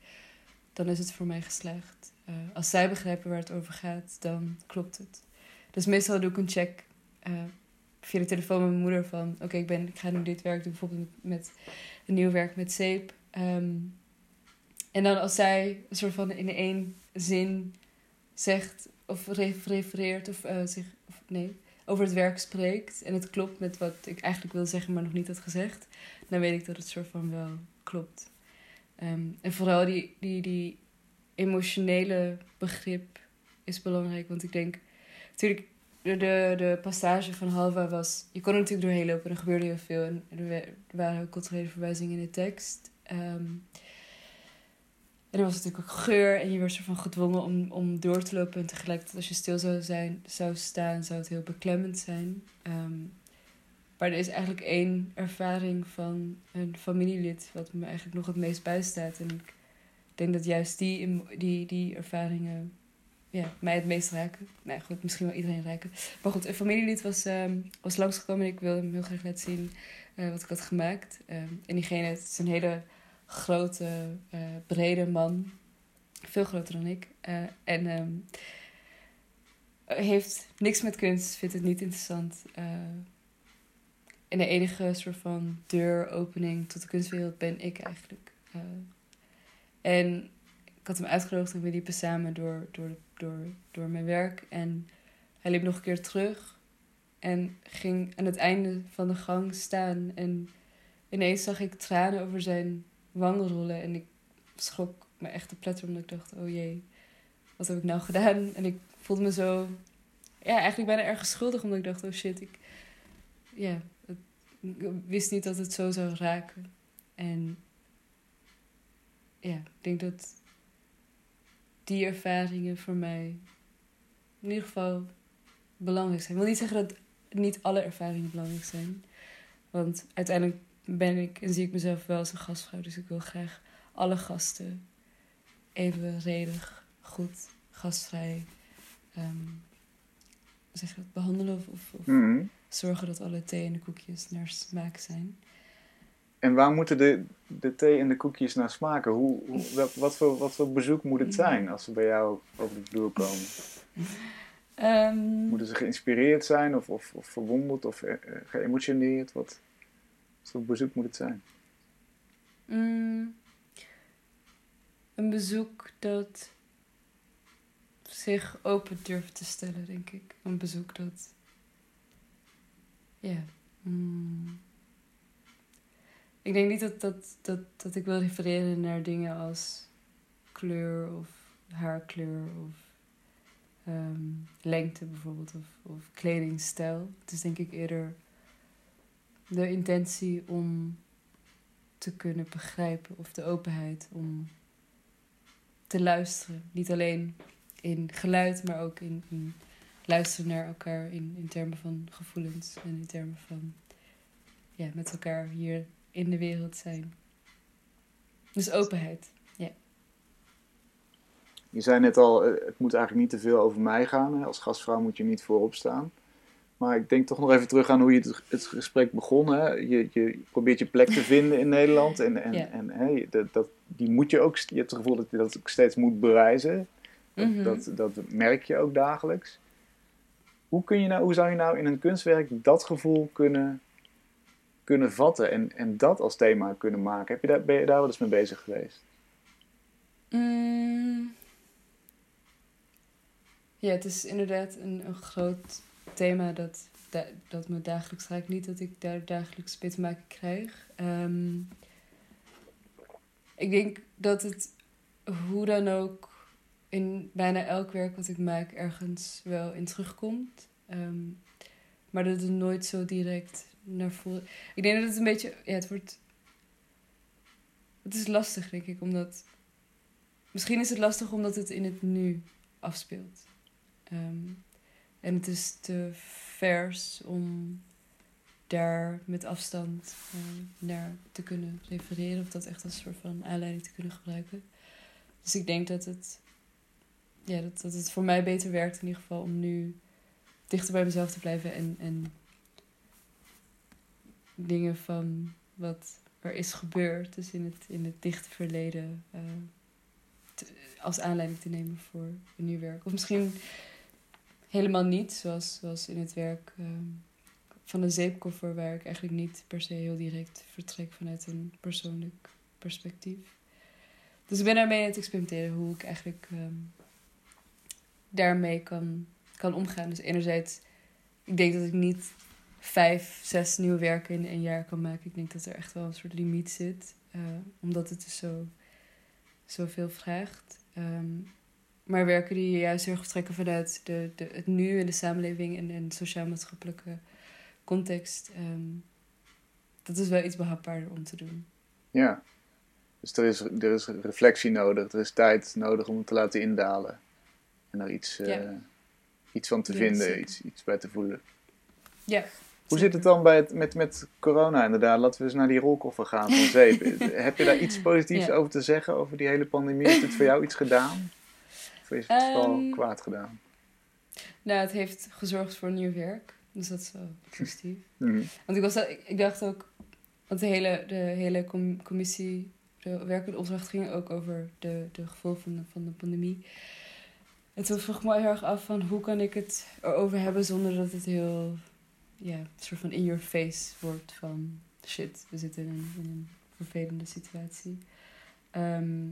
[SPEAKER 2] dan is het voor mij geslaagd. Uh, als zij begrijpen waar het over gaat, dan klopt het. Dus meestal doe ik een check uh, via de telefoon met mijn moeder van... oké, ik ik, ik ga nu dit werk doen, bijvoorbeeld met een nieuw werk met zeep. Um, en dan als zij een soort van in één zin zegt of refereert of uh, zich... Of, nee, over het werk spreekt en het klopt met wat ik eigenlijk wil zeggen, maar nog niet had gezegd, dan weet ik dat het soort van wel klopt. Um, en vooral die, die, die emotionele begrip is belangrijk, want ik denk, natuurlijk, de, de, de passage van Halva was, je kon er natuurlijk doorheen lopen en er gebeurde heel veel en er, waren culturele verwijzingen in de tekst. Um, En er was natuurlijk ook geur en je werd van gedwongen om, om door te lopen. En tegelijkertijd als je stil zou, zijn, zou staan, zou het heel beklemmend zijn. Ehm, maar er is eigenlijk één ervaring van een familielid wat me eigenlijk nog het meest bijstaat. En ik denk dat juist die, die, die ervaringen ja, mij het meest raken. Nou goed, misschien wel iedereen raken. Maar goed, een familielid was, um, was langsgekomen en ik wilde hem heel graag laten zien uh, wat ik had gemaakt. Um, en diegene, het is een hele grote, uh, brede man. Veel groter dan ik. Uh, en um, heeft niks met kunst, vindt het niet interessant. en de enige soort van deuropening tot de kunstwereld ben ik eigenlijk. en ik had hem uitgenodigd en we liepen samen door, door, door, door mijn werk. En hij liep nog een keer terug en ging aan het einde van de gang staan. En ineens zag ik tranen over zijn wangen rollen. En ik schrok me echt te pletter omdat ik dacht, oh jee, wat heb ik nou gedaan? En ik voelde me zo, ja, eigenlijk bijna erg schuldig. Omdat ik dacht, oh shit, ik, ja, ik wist niet dat het zo zou raken. En ja, ik denk dat die ervaringen voor mij in ieder geval belangrijk zijn. Ik wil niet zeggen dat niet alle ervaringen belangrijk zijn. Want uiteindelijk ben ik en zie ik mezelf wel als een gastvrouw. Dus ik wil graag alle gasten even redig, goed, gastvrij um, zeg dat, behandelen. Of, of,
[SPEAKER 1] mhm.
[SPEAKER 2] zorgen dat alle thee en de koekjes naar smaak zijn.
[SPEAKER 1] En waar moeten de, de thee en de koekjes naar smaken? Hoe, hoe wat, voor, wat voor bezoek moet het zijn als ze bij jou over de vloer komen?
[SPEAKER 2] Um,
[SPEAKER 1] Moeten ze geïnspireerd zijn of, of, of verwonderd of uh, geëmotioneerd? Wat voor bezoek moet het zijn?
[SPEAKER 2] Mm, een bezoek dat zich open durft te stellen, denk ik. Een bezoek dat. Ja. Mm, ik denk niet dat, dat, dat, dat ik wil refereren naar dingen als kleur of haarkleur of Ehm, lengte bijvoorbeeld of, of kledingstijl. Het is denk ik eerder de intentie om te kunnen begrijpen of de openheid om te luisteren. Niet alleen in geluid, maar ook in, luisteren naar elkaar in, in termen van gevoelens en in termen van ja, met elkaar hier in de wereld zijn. Dus openheid.
[SPEAKER 1] Je zei net al, eh, het moet eigenlijk niet te veel over mij gaan. Als gastvrouw moet je niet voorop staan. Maar ik denk toch nog even terug aan hoe je het, het gesprek begon. Hè? Je, je probeert je plek te vinden in Nederland. En, en, en hè, dat, dat, die moet je ook, je hebt het gevoel dat je dat ook steeds moet bereizen. Dat,
[SPEAKER 2] Mhm.
[SPEAKER 1] dat, dat merk je ook dagelijks. Hoe, kun je nou, hoe zou je nou in een kunstwerk dat gevoel kunnen, kunnen vatten en, en dat als thema kunnen maken? Heb je daar, ben je daar wel eens mee bezig geweest?
[SPEAKER 2] Mm. Ja, het is inderdaad een, een groot thema dat, da- dat me dagelijks raakt. Niet dat ik daar dagelijks mee maken krijg. Ehm, ik denk dat het hoe dan ook in bijna elk werk wat ik maak ergens wel in terugkomt. Ehm, maar dat het nooit zo direct naar voren. Ik denk dat het een beetje. Ja, het wordt. Het is lastig, denk ik, omdat. Misschien is het lastig omdat het in het nu afspeelt. Ehm, en het is te vers om daar met afstand eh, naar te kunnen refereren. Of dat echt als een soort van aanleiding te kunnen gebruiken. Dus ik denk dat het, ja, dat, dat het voor mij beter werkt in ieder geval om nu dichter bij mezelf te blijven. En, en dingen van wat er is gebeurd, dus in het, in het dichte verleden, eh, als aanleiding te nemen voor een nieuw werk. Of misschien helemaal niet, zoals, zoals in het werk ehm, van een zeepkoffer, waar ik eigenlijk niet per se heel direct vertrek vanuit een persoonlijk perspectief. Dus ik ben daarmee aan het experimenteren hoe ik eigenlijk ehm, daarmee kan, kan omgaan. Dus enerzijds, ik denk dat ik niet vijf, zes nieuwe werken in een jaar kan maken. Ik denk dat er echt wel een soort limiet zit, eh, omdat het dus zo, zoveel vraagt. Ehm, maar werken die juist heel erg vertrekken vanuit de, de, het nu en de samenleving en, en sociaal-maatschappelijke context. ehm, dat is wel iets behapbaarder om te doen.
[SPEAKER 1] Ja. Dus er is, er is reflectie nodig, er is tijd nodig om het te laten indalen. En er iets,
[SPEAKER 2] Ja.
[SPEAKER 1] eh, iets van te
[SPEAKER 2] Ja,
[SPEAKER 1] vinden,
[SPEAKER 2] zeker.
[SPEAKER 1] iets, iets bij te voelen.
[SPEAKER 2] Ja.
[SPEAKER 1] Hoe zit het dan bij het, met, met corona inderdaad? Laten we eens naar die rolkoffer gaan van zeep. <laughs> Heb je daar iets positiefs
[SPEAKER 2] Ja.
[SPEAKER 1] over te zeggen, over die hele pandemie? Heeft het voor jou iets gedaan? Of is het vooral
[SPEAKER 2] Ehm,
[SPEAKER 1] kwaad gedaan?
[SPEAKER 2] Nou, het heeft gezorgd voor nieuw werk. Dus dat is wel positief. <laughs>
[SPEAKER 1] Mhm.
[SPEAKER 2] Want ik, was, ik, ik dacht ook... Want de hele, de hele com- commissie, de werkende opdracht ging ook over de, de gevolgen van de, van de pandemie. En toen vroeg ik me heel erg af van hoe kan ik het erover hebben zonder dat het heel, ja, soort van in your face wordt van shit, we zitten in een, in een vervelende situatie. Ehm,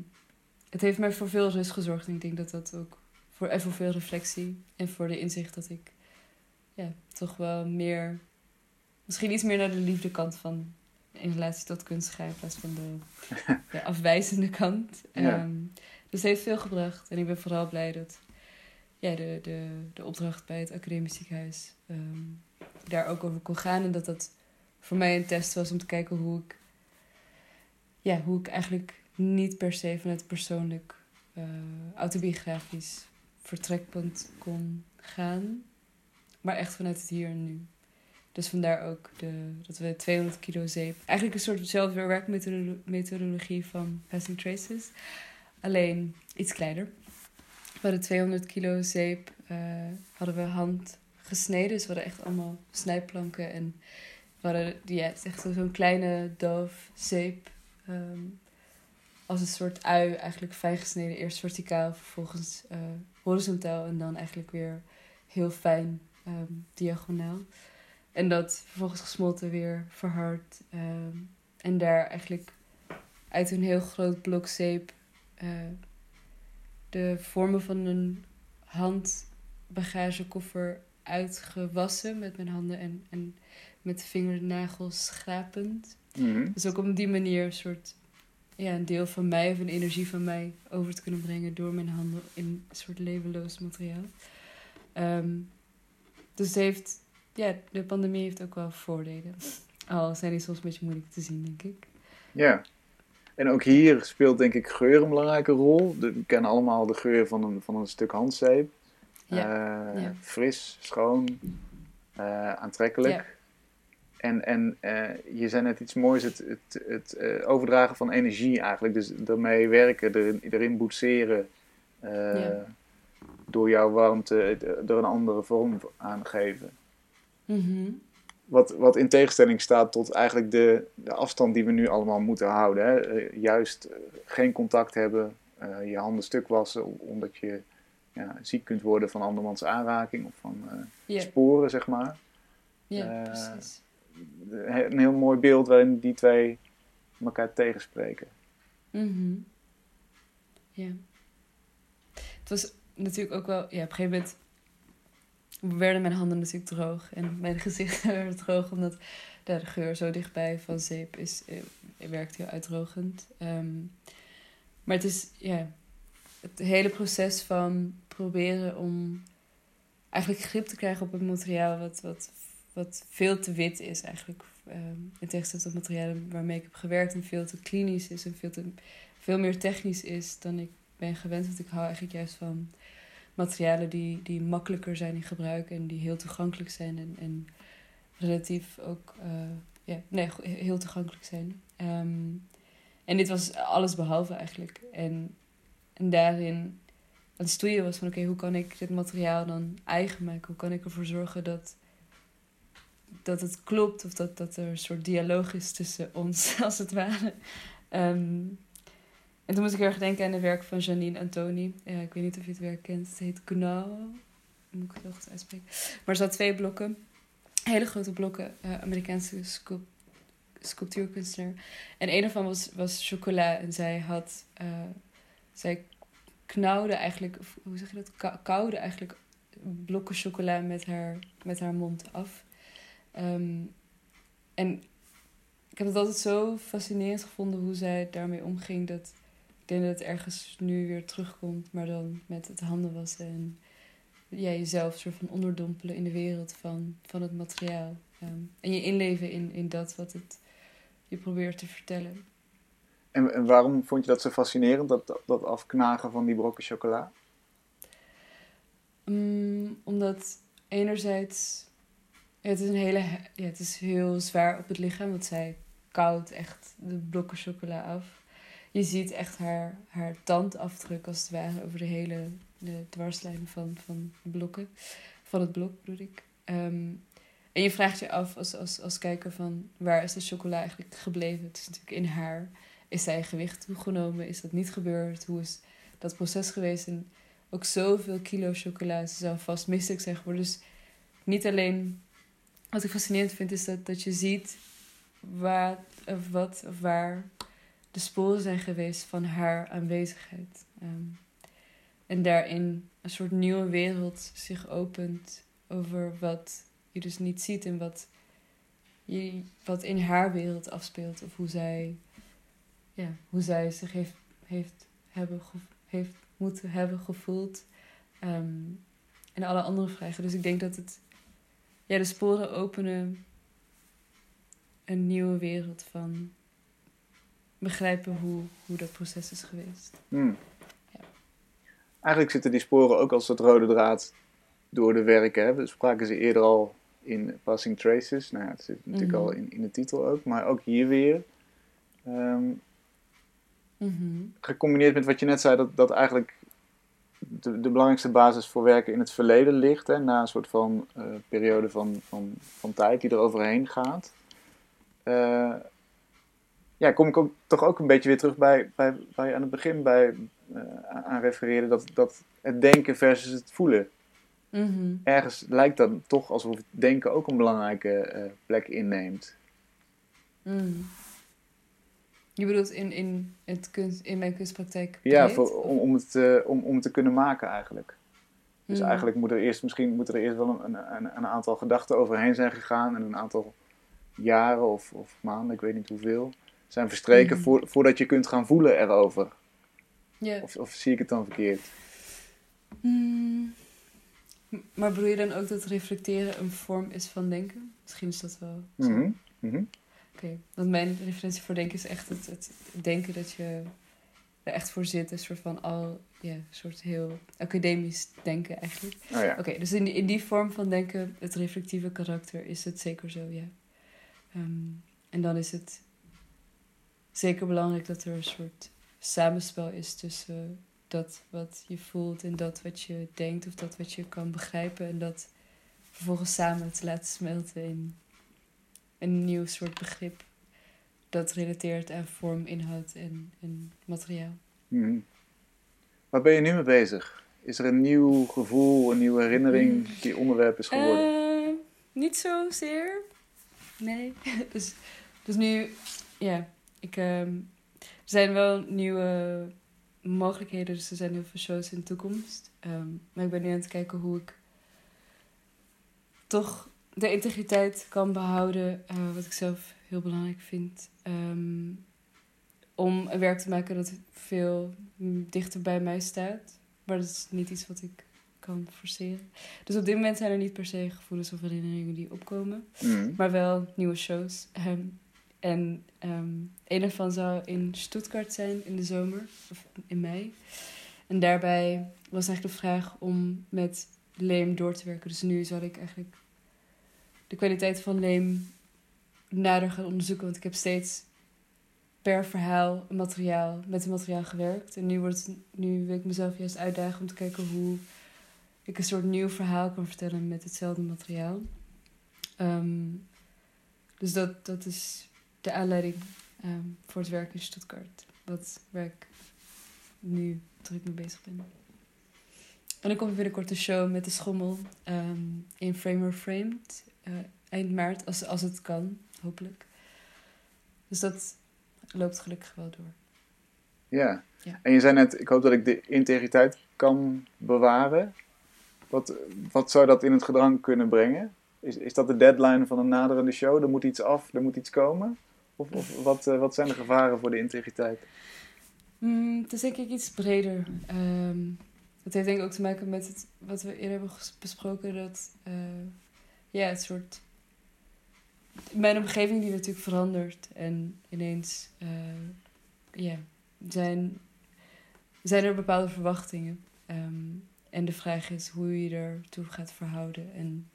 [SPEAKER 2] het heeft mij voor veel rust gezorgd en ik denk dat dat ook voor, en voor veel reflectie en voor de inzicht dat ik ja, toch wel meer, misschien iets meer naar de liefde kant van in relatie tot kunst ga in plaats van de, <laughs> de afwijzende kant.
[SPEAKER 1] Ja.
[SPEAKER 2] Ehm, dus het heeft veel gebracht en ik ben vooral blij dat ja, de, de, de opdracht bij het academisch ziekenhuis ehm, daar ook over kon gaan en dat dat voor mij een test was om te kijken hoe ik, ja, hoe ik eigenlijk niet per se vanuit persoonlijk eh, autobiografisch vertrekpunt kon gaan, maar echt vanuit het hier en nu. Dus vandaar ook de, dat we 200 kilo zeep. Eigenlijk een soort zelfde werkmethodologie van Passing Traces. Alleen iets kleiner. We hadden 200 kilo zeep. eh, hadden we hand gesneden. Dus we hadden echt allemaal snijplanken. En we hadden ja, echt zo- zo'n kleine doof zeep. ehm, als een soort ui eigenlijk fijn gesneden. Eerst verticaal, vervolgens eh, horizontaal. En dan eigenlijk weer heel fijn ehm, diagonaal. En dat vervolgens gesmolten weer verhard. ehm, en daar eigenlijk uit een heel groot blok zeep eh, de vormen van een handbagagekoffer uitgewassen met mijn handen en, en met vingernagels schrapend.
[SPEAKER 1] Mhm.
[SPEAKER 2] Dus ook op die manier een soort ja, een deel van mij of een energie van mij over te kunnen brengen door mijn handen in een soort levenloos materiaal. Ehm, dus heeft, ja, de pandemie heeft ook wel voordelen. Al zijn die soms een beetje moeilijk te zien, denk ik.
[SPEAKER 1] Ja. En ook hier speelt denk ik geur een belangrijke rol. We kennen allemaal de geur van een, van een stuk handzeep.
[SPEAKER 2] Ja,
[SPEAKER 1] Eh,
[SPEAKER 2] ja.
[SPEAKER 1] Fris, schoon, eh, aantrekkelijk. En, en eh, je zei net iets moois, het, het, het eh, overdragen van energie eigenlijk. Dus daarmee werken, erin, erin boetseren. eh,
[SPEAKER 2] Ja.
[SPEAKER 1] Door jouw warmte, er een andere vorm aan geven.
[SPEAKER 2] Mhm.
[SPEAKER 1] Wat, wat in tegenstelling staat tot eigenlijk de, de afstand die we nu allemaal moeten houden. Hè? Juist geen contact hebben, je handen stuk wassen, omdat je ja, ziek kunt worden van andermans aanraking of van sporen, zeg maar.
[SPEAKER 2] ja precies.
[SPEAKER 1] Een heel mooi beeld waarin die twee elkaar tegenspreken.
[SPEAKER 2] Mhm. Ja. Het was natuurlijk ook wel... Ja, op een gegeven moment werden mijn handen natuurlijk droog. En mijn <laughs> gezicht werd droog, omdat de geur zo dichtbij van zeep is, eh, werkt heel uitdrogend. Ehm, maar het is, ja... Het hele proces van proberen om eigenlijk grip te krijgen op het materiaal wat, wat, wat veel te wit is eigenlijk. ehm, in tegenstelling tot materialen waarmee ik heb gewerkt en veel te klinisch is en veel, te, veel meer technisch is dan ik ben gewend. Want ik hou eigenlijk juist van materialen die, die makkelijker zijn in gebruik en die heel toegankelijk zijn en, en relatief ook eh, ja, nee, heel toegankelijk zijn. Ehm, en dit was alles behalve eigenlijk. En, en daarin het stoeien was van oké, hoe kan ik dit materiaal dan eigen maken? Hoe kan ik ervoor zorgen dat, dat het klopt of dat, dat er een soort dialoog is tussen ons, <laughs> als het ware. Ehm, en toen moest ik heel erg denken aan het werk van Janine Antoni. Ja, ik weet niet of je het werk kent. Het heet Gnau. Moet ik het heel goed uitspreken. Maar er zaten twee blokken. Hele grote blokken. eh, Amerikaanse sculp- sculptuurkunstenaar. En een ervan was, was chocola. En zij had... eh, zij knauwde eigenlijk... Hoe zeg je dat? Ka- Kauwde eigenlijk blokken chocola met haar, met haar mond af. Ehm, en ik heb het altijd zo fascinerend gevonden hoe zij daarmee omging. Dat ik denk dat het ergens nu weer terugkomt, maar dan met het handen wassen en ja, jezelf soort van onderdompelen in de wereld van, van het materiaal. Ehm, en je inleven in, in dat wat het je probeert te vertellen.
[SPEAKER 1] En, en waarom vond je dat zo fascinerend, dat, dat, afknagen van die brokken chocola?
[SPEAKER 2] Mm, omdat enerzijds, het is een hele, ja, het is heel zwaar op het lichaam, want zij koudt echt de blokken chocola af. Je ziet echt haar, haar tandafdruk als het ware over de hele de dwarslijn van, van blokken. Van het blok bedoel ik. Ehm, en je vraagt je af als, als, als kijker van waar is de chocola eigenlijk gebleven? Het is natuurlijk in haar. Is zij gewicht toegenomen? Is dat niet gebeurd? Hoe is dat proces geweest? En ook zoveel kilo chocola. Ze zou vast misselijk zijn geworden. Dus niet alleen... Wat ik fascinerend vind is dat, dat je ziet waar, of wat of waar de sporen zijn geweest van haar aanwezigheid. Ehm, en daarin een soort nieuwe wereld zich opent over wat je dus niet ziet en wat, je, wat in haar wereld afspeelt. Of hoe zij, ja, hoe zij zich heeft, heeft, hebben, heeft moeten hebben gevoeld. Ehm, en alle andere vragen. Dus ik denk dat het ja, de sporen openen een nieuwe wereld van begrijpen hoe, hoe dat proces is geweest.
[SPEAKER 1] Hmm. Ja. Eigenlijk zitten die sporen ook als dat rode draad door de werken. Hè? We spraken ze eerder al in Passing Traces. Nou ja, het zit natuurlijk mhm. al in, in de titel ook, maar ook hier weer. Um, Gecombineerd met wat je net zei, dat, dat eigenlijk de, de belangrijkste basis voor werken in het verleden ligt. Hè, na een soort van uh, periode van, van, van tijd die er overheen gaat. Uh, ja, kom ik ook, toch ook een beetje weer terug bij, bij waar je aan het begin bij, uh, aan refereerde. Dat, dat het denken versus het voelen.
[SPEAKER 2] Mhm.
[SPEAKER 1] Ergens lijkt dat toch alsof het denken ook een belangrijke plek inneemt.
[SPEAKER 2] Mm. Je bedoelt in, in, het kunst, in mijn kunstpraktijk?
[SPEAKER 1] Ja, voor, om, om, het, uh, om, om het te kunnen maken eigenlijk. Dus mm. eigenlijk moet er eerst, misschien moeten er eerst wel een, een, een aantal gedachten overheen zijn gegaan en een aantal jaren of, of maanden, ik weet niet hoeveel, zijn verstreken mm. voordat je kunt gaan voelen erover.
[SPEAKER 2] Yeah.
[SPEAKER 1] Of, of zie ik het dan verkeerd?
[SPEAKER 2] Mm. Maar bedoel je dan ook dat reflecteren een vorm is van denken? Misschien is dat wel zo.
[SPEAKER 1] Mm -hmm.
[SPEAKER 2] Oké, want mijn referentie voor denken is echt het, het, denken dat je er echt voor zit. Een soort van al, ja, een soort heel academisch denken eigenlijk.
[SPEAKER 1] Oh ja.
[SPEAKER 2] Oké, dus in die, in die vorm van denken, het reflectieve karakter, is het zeker zo, ja. Um, en dan is het zeker belangrijk dat er een soort samenspel is tussen dat wat je voelt en dat wat je denkt of dat wat je kan begrijpen en dat vervolgens samen te laten smelten in een nieuw soort begrip dat relateert aan vorm, inhoud en, en materiaal.
[SPEAKER 1] Hmm. Waar ben je nu mee bezig? Is er een nieuw gevoel, een nieuwe herinnering die onderwerp is geworden?
[SPEAKER 2] Uh, niet zozeer. Nee. <laughs> dus, dus nu, ja, ik, uh, er zijn wel nieuwe mogelijkheden, dus er zijn heel veel shows in de toekomst. Um, maar ik ben nu aan het kijken hoe ik toch de integriteit kan behouden, uh, wat ik zelf heel belangrijk vind. Um, om een werk te maken dat veel dichter bij mij staat. Maar dat is niet iets wat ik kan forceren. Dus op dit moment zijn er niet per se gevoelens of herinneringen die opkomen.
[SPEAKER 1] Mm.
[SPEAKER 2] Maar wel nieuwe shows. Um, en um, een ervan zou in Stuttgart zijn in de zomer, of in mei. En daarbij was eigenlijk de vraag om met leem door te werken. Dus nu zal ik eigenlijk de kwaliteit van leem nader gaan onderzoeken. Want ik heb steeds per verhaal materiaal, met het materiaal gewerkt. En nu, wordt nu wil ik mezelf juist uitdagen om te kijken hoe ik een soort nieuw verhaal kan vertellen met hetzelfde materiaal. Um, dus dat, dat is de aanleiding um, voor het werk in Stuttgart. Wat, waar ik nu druk mee bezig ben. En dan komt binnenkort een show met de schommel um, in Framer Framed. Uh, eind maart, als, als het kan, hopelijk. Dus dat loopt gelukkig wel door.
[SPEAKER 1] Ja. ja. En je zei net, ik hoop dat ik de integriteit kan bewaren. Wat, wat zou dat in het gedrang kunnen brengen? Is, is dat de deadline van een naderende show? Er moet iets af, er moet iets komen? Of, of wat, uh, wat zijn de gevaren voor de integriteit?
[SPEAKER 2] Mm, het is denk ik iets breder. Um, het heeft denk ik ook te maken met het, wat we eerder hebben besproken. Dat uh, ja, het soort. Mijn omgeving die natuurlijk verandert. En ineens uh, ja, zijn, zijn er bepaalde verwachtingen. Ehm, en de vraag is hoe je ertoe gaat verhouden. En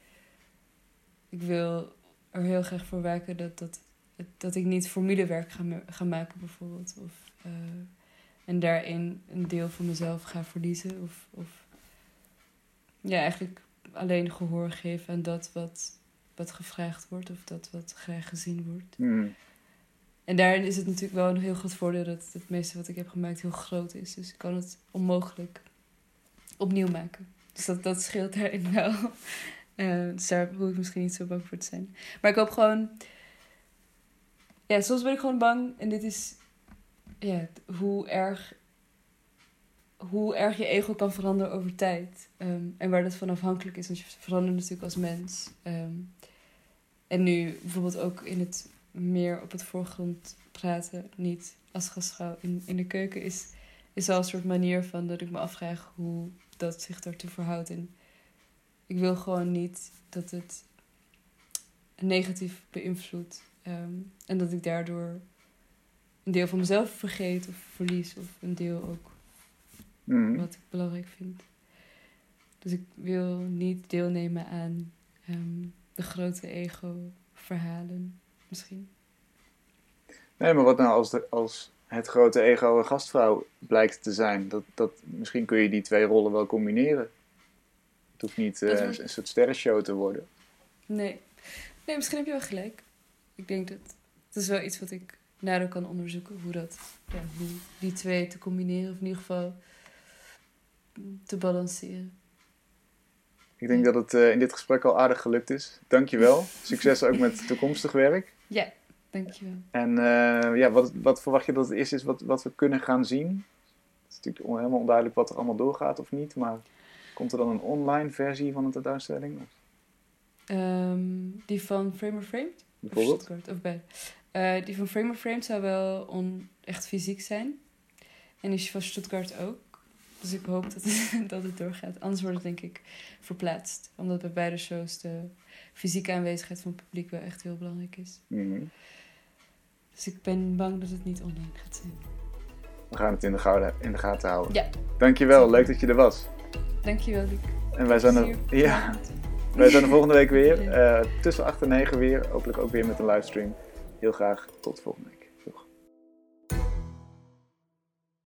[SPEAKER 2] ik wil er heel graag voor werken dat, dat, dat ik niet formulewerk ga, ga maken, bijvoorbeeld. Of, uh, en daarin een deel van mezelf ga verliezen. Of, of ja, eigenlijk alleen gehoor geven aan dat wat, wat gevraagd wordt of dat wat graag gezien wordt.
[SPEAKER 1] Hmm.
[SPEAKER 2] En daarin is het natuurlijk wel een heel groot voordeel dat het meeste wat ik heb gemaakt heel groot is. Dus ik kan het onmogelijk opnieuw maken. Dus dat, dat scheelt daarin wel. Uh, <laughs> dus daar hoef ik misschien niet zo bang voor te zijn. Maar ik hoop gewoon. Ja, soms ben ik gewoon bang. En dit is. Ja, hoe erg. Hoe erg je ego kan veranderen over tijd. Ehm, en waar dat van afhankelijk is. Want je verandert natuurlijk als mens. Ehm, en nu bijvoorbeeld ook in het meer op het voorgrond praten. Niet als gastvrouw in, in de keuken. Is, is al een soort manier van dat ik me afvraag hoe dat zich daartoe verhoudt. En ik wil gewoon niet dat het negatief beïnvloedt. Ehm, en dat ik daardoor een deel van mezelf vergeet of verlies. Of een deel ook
[SPEAKER 1] Mhm.
[SPEAKER 2] wat ik belangrijk vind. Dus ik wil niet deelnemen aan ehm, de grote ego-verhalen, misschien.
[SPEAKER 1] Nee, maar wat nou als, de, als het grote ego een gastvrouw blijkt te zijn? Dat, dat, misschien kun je die twee rollen wel combineren. Het hoeft niet eh, een soort sterrenshow te worden.
[SPEAKER 2] Nee. Nee, misschien heb je wel gelijk. Ik denk dat het is wel iets wat ik nader kan onderzoeken. Hoe dat, ja, hoe die twee te combineren. Of in ieder geval te balanceren.
[SPEAKER 1] Ik denk dat het eh, in dit gesprek al aardig gelukt is. Dankjewel. <laughs> Succes ook met toekomstig werk.
[SPEAKER 2] Ja, dankjewel.
[SPEAKER 1] En eh, ja, wat, wat verwacht je dat het is, is wat, wat we kunnen gaan zien? Het is natuurlijk helemaal onduidelijk wat er allemaal doorgaat of niet, maar komt er dan een online versie van de tentoonstelling? Of
[SPEAKER 2] Ehm, die van Framer Framed?
[SPEAKER 1] bijvoorbeeld?
[SPEAKER 2] Of of bij. Eh, die van Framer Framed zou wel on, echt fysiek zijn. En die van Stuttgart ook. Dus ik hoop dat het, <laughs> dat het doorgaat. Anders wordt het denk ik verplaatst. Omdat bij beide shows de fysieke aanwezigheid van het publiek wel echt heel belangrijk is.
[SPEAKER 1] Mhm.
[SPEAKER 2] Dus ik ben bang dat het niet online gaat zijn.
[SPEAKER 1] We gaan het in de, gouden, in de gaten houden.
[SPEAKER 2] Ja.
[SPEAKER 1] Dankjewel, leuk dat je er was.
[SPEAKER 2] Dankjewel, Luc.
[SPEAKER 1] En wij zijn er, ja, wij zijn er volgende week weer. Eh, tussen 8 en 9 weer. Hopelijk ook weer met een livestream. Heel graag tot volgende week.